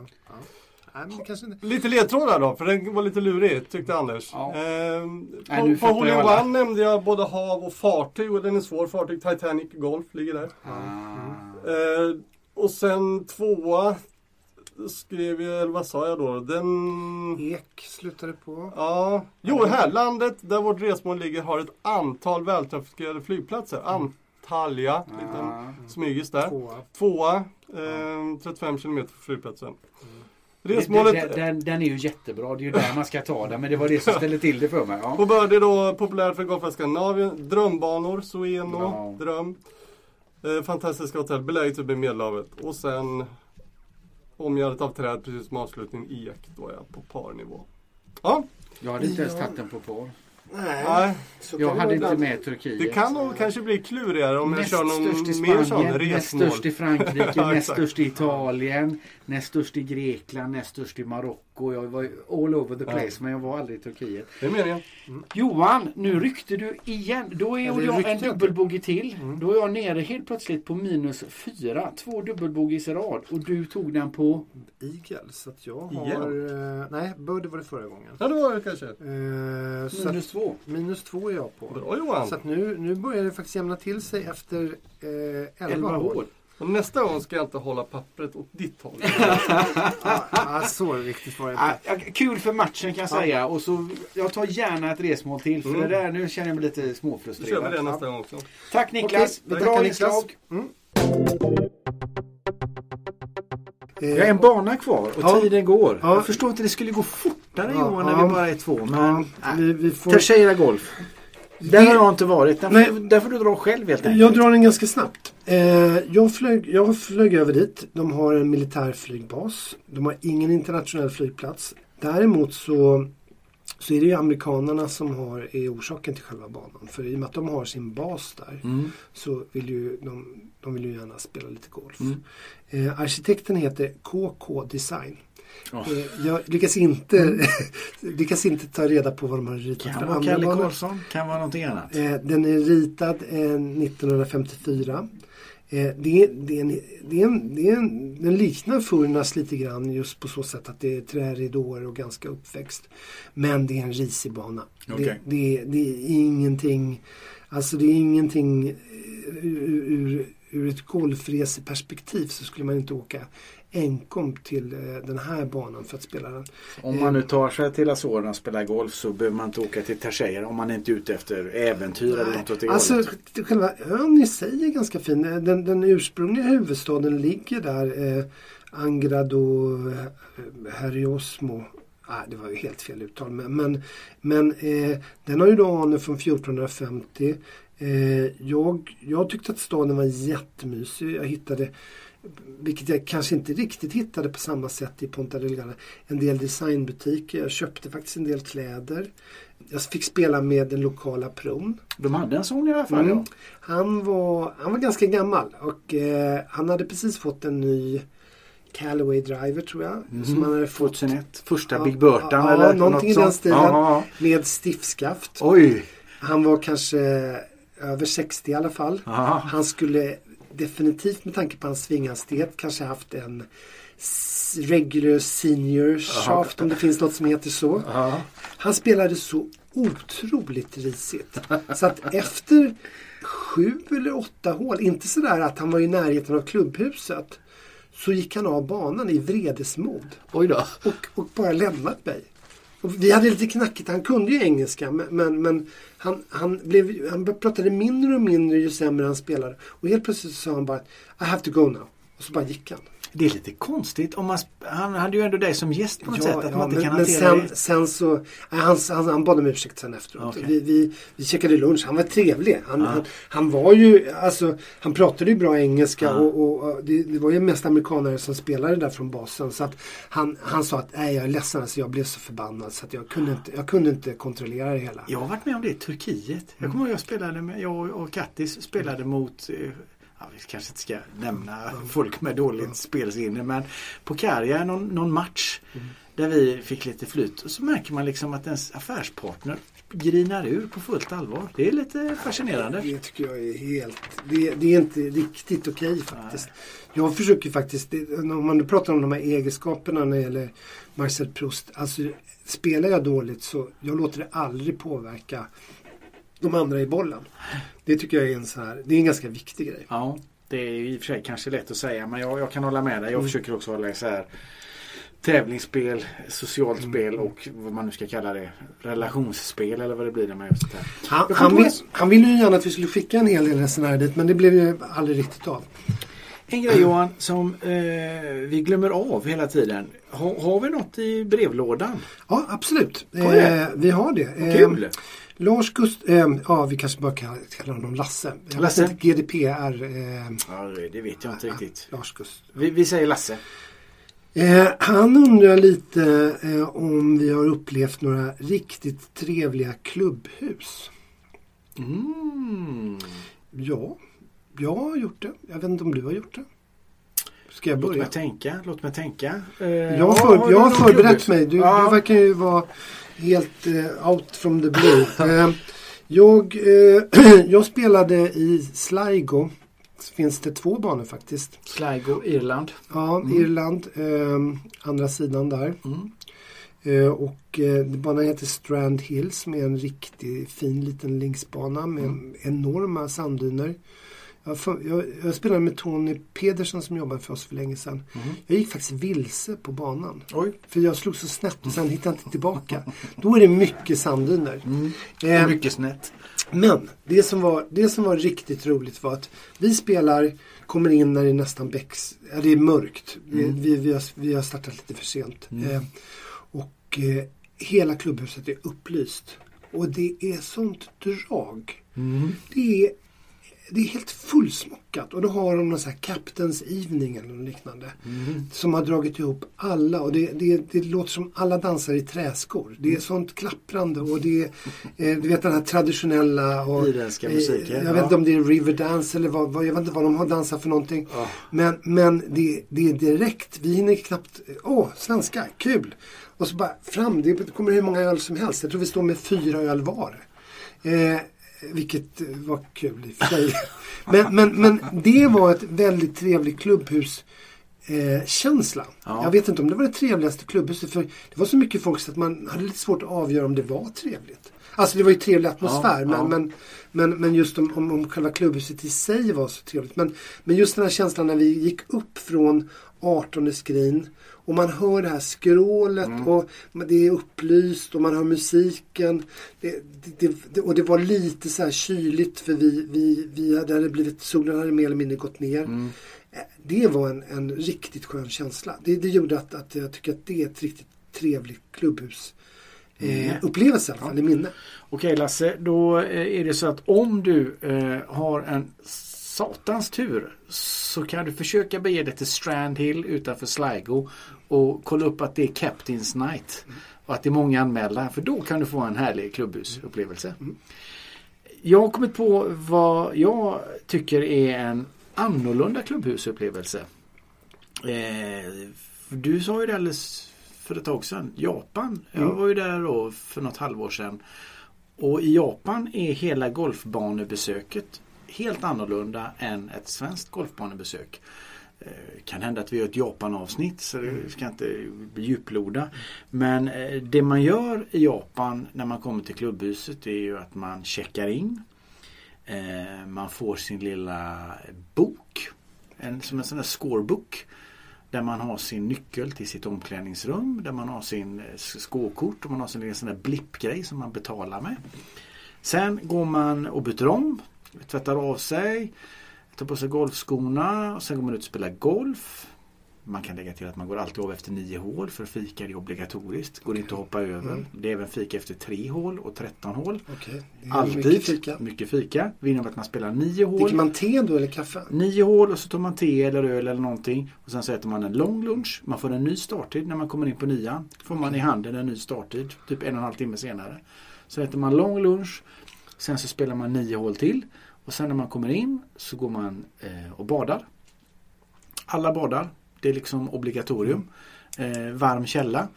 Nej, men det kanske inte... Lite ledtrådar då, för den var lite lurig tyckte Anders. Ja. Ehm, Nej, på Hole jag. One nämnde jag både hav och fartyg och den är svår. Fartyg Titanic Golf ligger där. Ah. Ehm, och sen tvåa skrev jag, eller vad sa jag då? Den... Ek slutade på. Ja, jo här, landet där vårt resmål ligger har ett antal vältrafikerade flygplatser. Antalya, liten Ah. smygis där. Tvåa. Tvåa, ehm, 35 kilometer från flygplatsen. Den, Resmålet den, den är ju jättebra. Det är ju där man ska ta den. Men det var det som ställde till det för mig. Ja. På Birdie då populärt för golfare i Skandinavien. Drömbanor, Sueno, Ja. Dröm. Eh, fantastiska hotell, beläget i Medelhavet. Och sen omgärdat av träd precis som avslutning ek. Då är jag på parnivå. Ja, Jag hade inte ens tagit den på par. Nej. nej. Så Jag hade inte med Turkiet. Det kan nog kanske bli klurigare om jag Näst kör störst i någon mer sån Spanien, näst resmål. störst i Frankrike, Ja, näst störst i Italien, näst störst i Grekland, näst störst i Marocko. Jag var all over the place men jag var aldrig i Turkiet. Det är meningen. Johan, nu ryckte du igen. Då är Ja, jag en dubbelbogey till. Då är jag nere helt plötsligt på minus fyra. Två dubbelbogeys i rad. Och du tog den på... Igel. Så att jag Igen? har... Eh, nej, Birdie var det förra gången. Ja, det var det kanske. Eh, Minus att, två. minus två är jag på. Bra Johan. Så att nu, nu börjar det faktiskt jämna till sig efter eh, 11 Elva år. hål. Och nästa gång ska jag inte hålla pappret åt ditt håll. Ja, så viktigt var det ja, kul för matchen kan jag säga. Och så, jag tar gärna ett resmål till. För Mm. det där, nu känner jag mig lite Då kör vi det småfrustrerad. nästa gång också. Tack Niklas. Okej, vi Bra inslag. Eh, Jag har en bana kvar och Ja. tiden går. Ja. Jag förstår inte det skulle gå fortare Ja, Johan när ja. vi bara är två. Men vi, vi får... Terceira Golf. Där har jag inte varit. Där, Nej. får, där får du dra själv helt enkelt. Jag drar den ganska snabbt. Eh, jag, flög, jag flög över dit. De har en militär flygbas. De har ingen internationell flygplats. Däremot så, så är det ju amerikanerna som har, är orsaken till själva banan. För i och med att de har sin bas där Mm. så vill ju de, de vill ju gärna spela lite golf. Mm. Eh, arkitekten heter KK Design. Eh, jag lyckas inte, lyckas inte ta reda på vad de har ritat Kan för andra Kalle. Karlsson. Kan vara någonting annat. Eh, den är ritad eh, 1954. Eh, det, det, det, en, det en, den liknar Furnas lite grann just på så sätt att det är träridåer och ganska uppväxt. Men det är en risig bana. Okej. Det, är- ingenting, alltså det är ingenting ur, ur, ur ett golfreseperspektiv så skulle man inte åka enkom till eh, den här banan för att spela den. Om man nu tar sig till Azorerna och spelar golf så behöver man inte åka till Terceira om man inte är ute efter äventyr eller något åt det Alltså hållet. själva ön i sig är ganska fin. Eh, Den, den ursprungliga huvudstaden ligger där. Eh, Angrado eh, Heriosmo. Ah, det var ju helt fel uttal. Men, men, men eh, den har ju då anor från 1450. Eh, jag, jag tyckte att staden var jättemysig. Jag hittade vilket jag kanske inte riktigt hittade på samma sätt i Ponta Delgada. En del designbutiker. Jag köpte faktiskt en del kläder. Jag fick spela med den lokala pron. De hade en sån i alla fall. Mm. Ja. Han, var, han var ganska gammal och eh, han hade precis fått en ny Callaway Driver tror jag. Som han hade fått 2001. Första Ja, Big Burton ja, eller någonting något i den stilen. Ja, med stiffskaft. Oj! Han var kanske över 60 i alla fall. Ja. Han skulle definitivt med tanke på hans svinghastighet kanske haft en regular senior shaft om det finns något som heter så. Ja. Han spelade så otroligt risigt. Så att efter sju eller åtta hål, inte sådär att han var i närheten av klubbhuset, så gick han av banan i vredesmod Oj då. och, och bara lämnat mig. Vi hade lite knackigt, han kunde ju engelska men, men, men han, han, blev, han pratade mindre och mindre ju sämre han spelade. Och helt plötsligt sa han bara I have to go now. Och så bara gick han. Det är lite konstigt. Om man, han hade ju ändå dig som gäst på något sätt. Att man inte men, kan men sen, det. sen så, nej, han, han, han bad om ursäkt sen efteråt. Okej. Vi, vi, vi käkade lunch, han var trevlig. Han, Ja. han, han var ju, alltså, han pratade ju bra engelska Ja. och, och, det, det var ju mest amerikanare som spelade där från basen. Så att han, han sa att nej jag är ledsen, alltså, jag blev så förbannad så att jag kunde inte, jag kunde inte kontrollera det hela. Jag har varit med om det i Turkiet. Jag kommer ihåg jag spelade med, jag och Kattis spelade mot eh, Ja, vi kanske inte ska nämna folk med dåligt spelsinne men på Karja någon, någon match där vi fick lite flyt och så märker man liksom att ens affärspartner grinar ur på fullt allvar. Det är lite fascinerande. Det tycker jag är helt... Det, det är inte riktigt okej faktiskt. Jag försöker faktiskt, det, om man nu pratar om de här egenskaperna när det gäller Marcel Proust. Alltså spelar jag dåligt så jag låter det aldrig påverka de andra i bollen. Det tycker jag är en så här, det är en ganska viktig grej. Ja, det är i och för sig kanske lätt att säga men jag, jag kan hålla med dig. Jag försöker också hålla isär tävlingsspel, socialt spel och vad man nu ska kalla det. Relationsspel eller vad det blir när man gör sånt här. Han, han, vill, han ville ju gärna att vi skulle skicka en hel del resenärer dit men det blev ju aldrig riktigt av. En grej Johan som eh, vi glömmer av hela tiden. Ha, har vi något i brevlådan? Ja, absolut. Eh, vi har det. Eh, Kul! Lars Gust... Eh, ja, vi kanske bara kan kalla honom Lasse. Lasse? GDPR. Eh, Ja, det vet jag inte riktigt. Lars Gust. Vi, vi säger Lasse. Eh, han undrar lite eh, om vi har upplevt några riktigt trevliga klubbhus. Mm. Ja, jag har gjort det. Jag vet inte om du har gjort det. Ska jag Låt börja? mig tänka, låt mig tänka. Eh, Jag har, för, har jag har förberett mig. Du, Ja. du verkar ju vara helt eh, out from the blue. eh, jag, eh, jag spelade i Sligo. Så finns det två banor faktiskt. Sligo, Irland. Ja, Irland. Eh, andra sidan där. Mm. Eh, och eh, banan heter Strand Hills med en riktigt fin liten linksbana med Mm. enorma sanddyner. Jag, för, jag, jag spelade med Tony Pedersen som jobbade för oss för länge sedan. Mm. Jag gick faktiskt vilse på banan. Oj. För jag slog så snett och sen hittade jag inte tillbaka. Då är det mycket sanddyner. Mm. Eh, Mycket snett. men det som, var, det som var riktigt roligt var att vi spelar, kommer in när det är nästan bäcks, ja, det är mörkt. Vi, vi, vi, har, vi har startat lite för sent. Eh, och eh, hela klubbhuset är upplyst. Och det är sånt drag. Mm. Det är, det är helt fullsmockat och då har de någon sån här Captain's Evening eller något liknande. Mm. Som har dragit ihop alla och det, det, det låter som alla dansar i träskor. Det är sånt klapprande och det är eh, du vet den här traditionella och, Irländska musiken, Jag ja. vet inte om det är Riverdance eller vad, vad, jag vet inte vad de har dansat för någonting. Ja. Men, men det, det är direkt, vi hinner knappt, åh svenska, kul! Och så bara fram, det kommer hur många öl som helst. Jag tror vi står med fyra öl var. Eh, vilket var kul i sig. men, men, men det var ett väldigt trevligt klubbhus eh, känsla. Ja. Jag vet inte om det var det trevligaste klubbhuset för det var så mycket folk så att man hade lite svårt att avgöra om det var trevligt. Alltså det var ju trevlig atmosfär Ja, men, ja. men, men, men just om, om, om själva klubbhuset i sig var så trevligt. Men, men just den här känslan när vi gick upp från 18 skrin och man hör det här skrålet Mm. och det är upplyst och man hör musiken. Det, det, det, och det var lite så här kyligt för vi, vi, vi hade, blivit, solen hade mer eller mindre gått ner. Mm. Eh, Det var en, en riktigt skön känsla. Det, det gjorde att, att jag tycker att det är ett riktigt trevligt klubbhus. Eh, Mm. upplevelse fall, i minne. Okej Lasse, då eh, är det så att om du eh, har en satans tur så kan du försöka bege dig till Strand Hill utanför Sligo och kolla upp att det är Captain's Night och att det är många anmälda för då kan du få en härlig klubbhusupplevelse. Jag har kommit på vad jag tycker är en annorlunda klubbhusupplevelse. Eh, du sa ju det alldeles för ett tag sedan. Japan. Jag Mm. var ju där då för något halvår sedan. Och i Japan är hela golfbanebesöket helt annorlunda än ett svenskt golfbanebesök. Eh, kan hända att vi gör ett Japan-avsnitt så det ska inte bli djuploda. Men eh, det man gör i Japan när man kommer till klubbhuset är ju att man checkar in. Eh, man får sin lilla bok. En, som en sån där scorebook. Där man har sin nyckel till sitt omklädningsrum. Där man har sin eh, skåkort och man har sin lilla sån där blippgrej som man betalar med. Sen går man och byter om. Tvättar av sig. Tar på sig golfskorna. Och sen går man ut och spelar golf. Man kan lägga till att man går alltid av efter nio hål för fika är obligatoriskt. Går inte att hoppa över. Mm. Det är även fika efter tre hål och 13 hål. Är Alltid. Mycket fika. Mycket fika. Det innebär att man spelar nio hål. Dricker man te då eller kaffe? Nio hål och så tar man te eller öl eller någonting. Och sen så äter man en lång lunch. Man får en ny starttid när man kommer in på nian. Får man i handen en ny starttid. Typ en och en halv timme senare. Så äter man lång lunch. Sen så spelar man nio hål till. Och sen när man kommer in så går man eh, och badar. Alla badar. Det är liksom obligatorium. Eh, varm källa.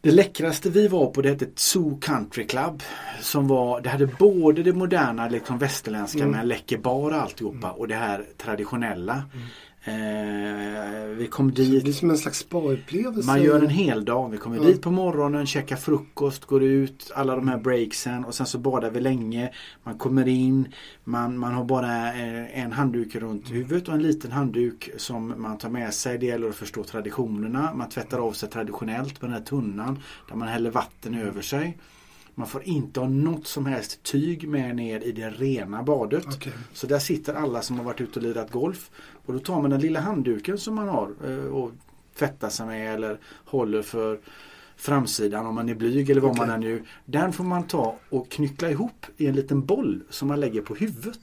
Det läckraste vi var på det hette Zoo Country Club. Som var, det hade både det moderna liksom västerländska Mm. med läcker bar och alltihopa och det här traditionella. Eh, vi kom Det blir dit. som en slags spa-upplevelse. Man gör en hel dag. Vi kommer Ja. dit på morgonen, käkar frukost, går ut, alla de här breaksen och sen så badar vi länge. Man kommer in, man, man har bara eh, en handduk runt huvudet och en liten handduk som man tar med sig. Det gäller att förstå traditionerna. Man tvättar av sig traditionellt på den här tunnan där man häller vatten över sig. Man får inte ha något som helst tyg med ner i det rena badet. Okej. Så där sitter alla som har varit ute och lirat golf. Och då tar man den lilla handduken som man har eh, och tvättar sig med eller håller för framsidan om man är blyg eller vad Okej. man än gör. Den får man ta och knyckla ihop i en liten boll som man lägger på huvudet.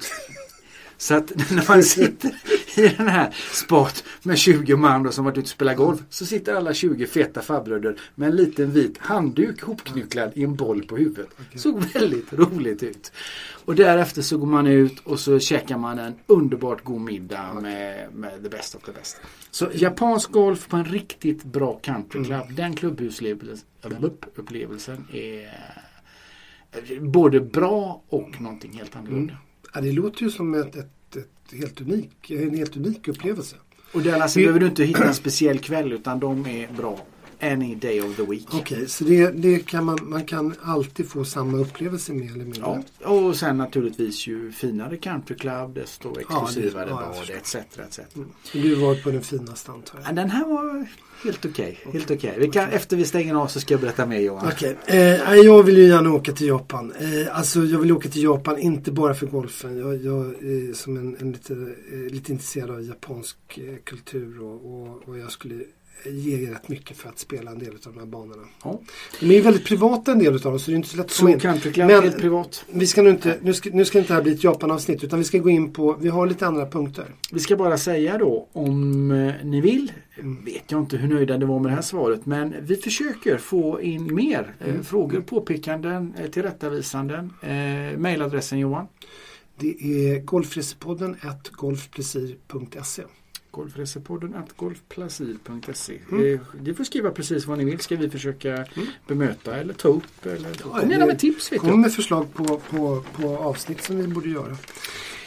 Så att när man sitter i den här spat med 20 man då som varit ute och spelat golf så sitter alla 20 feta farbröder med en liten vit handduk hopknycklad i en boll på huvudet. Såg väldigt roligt ut. Och därefter så går man ut och så käkar man en underbart god middag med, med the best of the best. Så japansk golf på en riktigt bra countryclub. Den klubbhusupplevelsen är både bra och någonting helt annorlunda. Ja, det låter ju som ett, ett, ett helt unik, en helt unik upplevelse. Och där alltså, Vi- behöver du inte hitta en speciell kväll utan de är bra any day of the week. Okej, så det, det kan man, man kan alltid få samma upplevelse mer eller mindre? Ja, och sen naturligtvis ju finare countryclub desto exklusivare ja, jag bad förstår. etc. etc. Du var på den finaste antar jag? Ja, Den här var helt okej. Helt okej. Vi kan, efter vi stänger av så ska jag berätta mer Johan. Okej, eh, jag vill ju gärna åka till Japan. Eh, alltså jag vill åka till Japan inte bara för golfen. Jag, jag är som en, en lite, eh, lite intresserad av japansk eh, kultur och, och, och jag skulle ge rätt mycket för att spela en del av de här banorna. Ja. De är väldigt privata en del av dem så det är inte så lätt att komma in. Country Club Men- privat. Vi ska nu inte, nu ska, nu ska inte det här bli ett Japan-avsnitt utan vi ska gå in på, vi har lite andra punkter. Vi ska bara säga då om eh, ni vill. Mm. Vet jag inte hur nöjda ni var med det här svaret men vi försöker få in mer eh, Mm. frågor, påpekanden, eh, tillrättavisanden. Eh, mailadressen Johan? Det är golfresepodden at golfprecis.se. Golfresepodden at golfplacir.se. Mm. Eh, Ni får skriva precis vad ni vill. Ska vi försöka bemöta eller ta upp? Eller... Kom det- gärna med tips. Vet Kom med förslag på, på, på avsnitt som vi borde göra. Är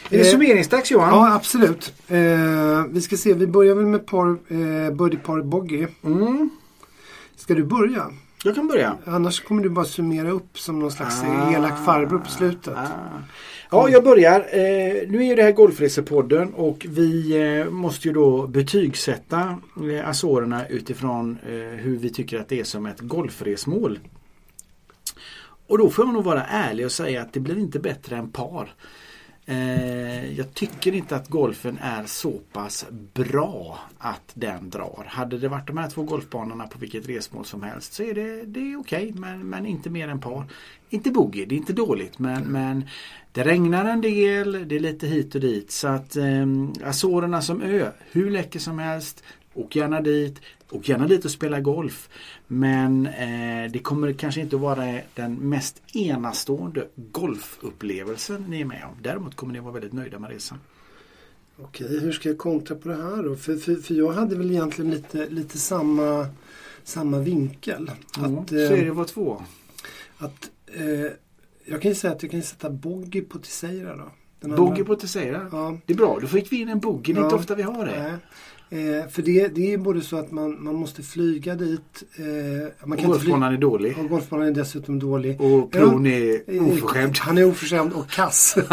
det Eh, summeringsdags Johan? Ja, absolut. Eh, vi ska se, vi börjar väl med par, eh, birdie par bogey. Mm. Ska du börja? Jag kan börja. Annars kommer du bara summera upp som någon slags Ah. elak farbror på slutet. Ah. Ja, jag börjar. Eh, nu är ju det här Golfresepodden och vi eh, måste ju då betygsätta eh, Azorerna utifrån eh, hur vi tycker att det är som ett golfresmål. Och då får jag nog vara ärlig och säga att det blir inte bättre än par. Eh, jag tycker inte att golfen är så pass bra att den drar. Hade det varit de här två golfbanorna på vilket resmål som helst så är det, det är okej men, men inte mer än par. Inte boogie, det är inte dåligt men, men det regnar en del, det är lite hit och dit. Så att eh, Azorerna som ö, hur läcker som helst. Åk gärna dit. Åk gärna dit och spela golf. Men eh, det kommer kanske inte vara den mest enastående golfupplevelsen ni är med om. Däremot kommer ni vara väldigt nöjda med resan. Okej, hur ska jag kontra på det här då? För, för, för jag hade väl egentligen lite, lite samma, samma vinkel. Mm. Att, Så eh, är det var två. att, eh, jag kan ju säga att jag kan sätta Boggy på Tiseira då. Bogey på Tessera. Ja. Det är bra, då fick vi in en bogey. Det är Ja. inte ofta vi har det. Nej. Eh, för det, det är både så att man, man måste flyga dit. Eh, man Och kan flyga. golfbanan är dålig. Och golfbanan är dessutom dålig. Och Plon är Eh, oförskämd. Han är oförskämd och kass.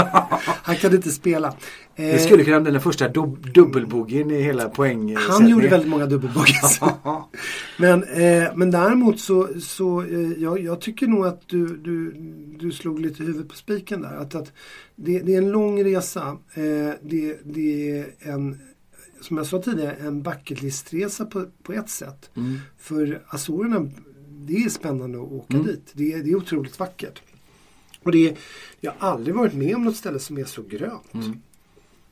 han kan inte spela. Eh, Det skulle kunna bli den första dub dubbelboggen i hela poäng. han gjorde väldigt många dubbelbogeyes. men, eh, men däremot så, så eh, jag, jag tycker nog att du, du, du slog lite huvudet på spiken där. Att, att det, det är en lång resa. Eh, det, det är en, som jag sa tidigare, en bucketlistresa på, på ett sätt. Mm. För Azorerna, det är spännande att åka Mm. dit. Det är, det är otroligt vackert. Och det är, jag har aldrig varit med om något ställe som är så grönt. Mm.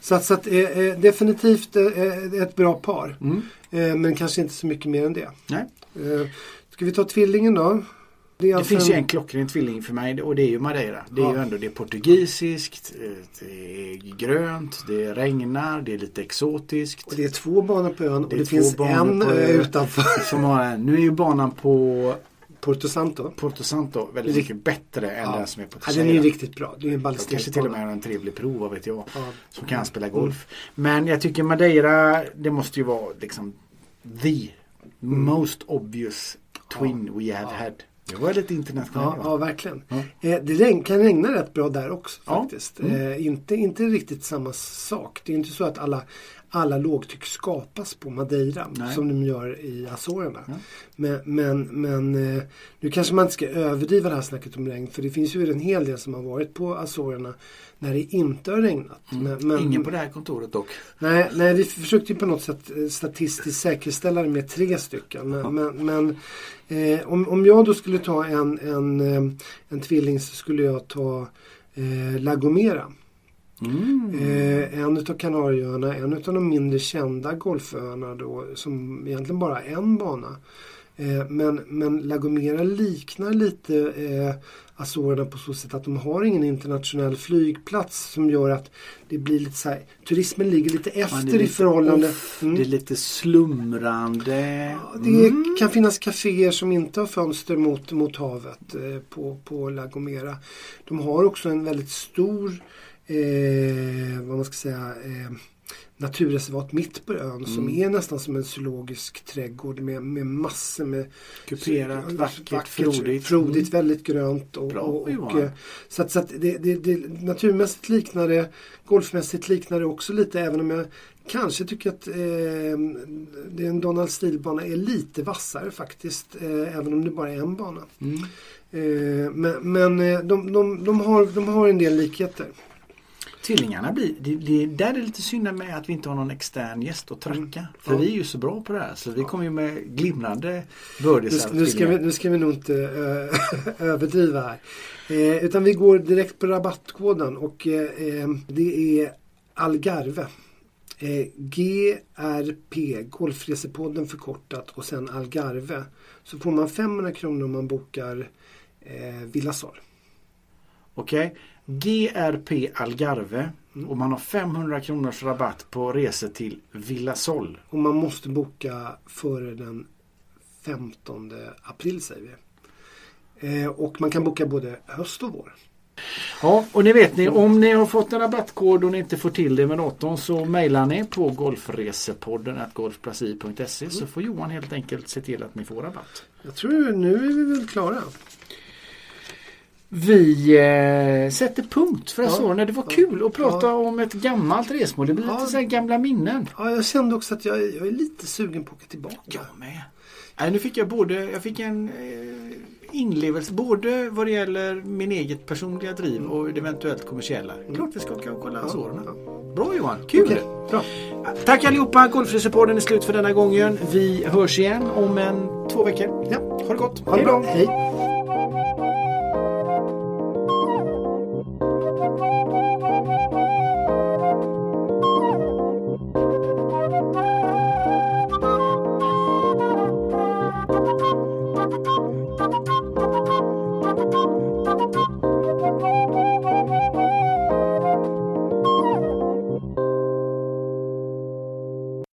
Så, att, så att, eh, eh, definitivt eh, ett bra par. Mm. Eh, men kanske inte så mycket mer än det. Nej. Eh, ska vi ta tvillingen då? Är Det alltså finns ju en klockren tvilling för mig och det är ju Madeira. Det är Ja. ju ändå det är portugisiskt, eh, det är grönt, det regnar, det är lite exotiskt. Och det är två banor på ön och Det det, finns en ö utanför Som har, en- nu är ju banan på Porto Santo. Porto Santo väldigt mycket bättre än Ja. den som är på Ja, den är ju Terceira. riktigt bra. Det är en kanske till och med har en trevlig prov, vad vet jag. Ja. Som kan spela golf. Men jag tycker Madeira, det måste ju vara liksom the most obvious twin we have had. Det var lite internationellt. Ja, ja, verkligen. Ja. Eh, det kan regna rätt bra där också Ja. faktiskt. Mm. Eh, inte, inte riktigt samma sak. Det är inte så att alla, alla lågtryck skapas på Madeira Nej. som de gör i Azorerna. Ja. Men, men, men eh, nu kanske man inte ska överdriva det här snacket om regn för det finns ju en hel del som har varit på Azorerna när det inte har regnat. Men, men, Ingen på det här kontoret dock. Nej, nej, vi försökte på något sätt eh, statistiskt säkerställa det med tre stycken. Men, men, men eh, om, om jag då skulle ta en, en, eh, en tvilling så skulle jag ta eh, La Gomera. Mm. Eh, en utav Kanarieöarna, en utav de mindre kända golföarna då som egentligen bara har en bana. Eh, men, men La Gomera liknar lite eh, Azorerna på så sätt att de har ingen internationell flygplats som gör att det blir lite så här, turismen ligger lite efter lite i förhållande. off, Mm. Det är lite slumrande. Ja, Det kan finnas kaféer som inte har fönster mot, mot havet eh, på, på La Gomera. De har också en väldigt stor eh, vad man ska säga, eh, naturreservat mitt på ön som Mm. är nästan som en zoologisk trädgård med, med massor med Kuperat, så- vackert, frodigt. frodigt väldigt grönt. Och, Bra, och, och, eh, så att, så att det, det, det, naturmässigt liknar det, golfmässigt liknar det också lite även om jag kanske tycker att eh, det en Donald Steele-bana är lite vassare faktiskt. Eh, även om det bara är en bana. Mm. Eh, men men eh, de, de, de, har, de har en del likheter. Tvillingarna blir, det, det, där är det lite synd med att vi inte har någon extern gäst att tracka. För Ja. vi är ju så bra på det här så vi kommer ju med glimrande Nu, bördisar. nu, ska vi, nu ska vi nog inte eh, överdriva här. Eh, utan vi går direkt på rabattkoden och eh, eh, det är Algarve. Eh, GRP, Golfresepodden förkortat och sen Algarve. Så får man 500 kronor om man bokar eh, Villasol. Okej. GRP Algarve och man har 500 kronors rabatt på resor till Villa Sol. Och man måste boka före den 15 april säger vi. Eh, och man kan boka både höst och vår. Ja, och ni vet ni om ni har fått en rabattkod och ni inte får till det med datorn så mejlar ni på golfresepodden golfplasi.se så får Johan helt enkelt se till att ni får rabatt. Jag tror nu är vi väl klara. Vi eh, sätter punkt för Ja. så när det var Ja. kul att prata Ja. om ett gammalt resmål. Det blir Ja. lite så gamla minnen. Ja, jag kände också att jag, jag är lite sugen på att åka tillbaka. Jag med. Nej, nu fick jag både, jag fick en eh, inlevelse både vad det gäller min eget personliga driv och det eventuellt kommersiella. Klart vi ska åka och kolla Azorerna. Bra Johan, kul! Okej, bra. Tack allihopa! Golfrecepodden är slut för denna gången. Vi hörs igen om en två veckor. Ja. Ha det gott! Ha det Hej då. bra. Hej.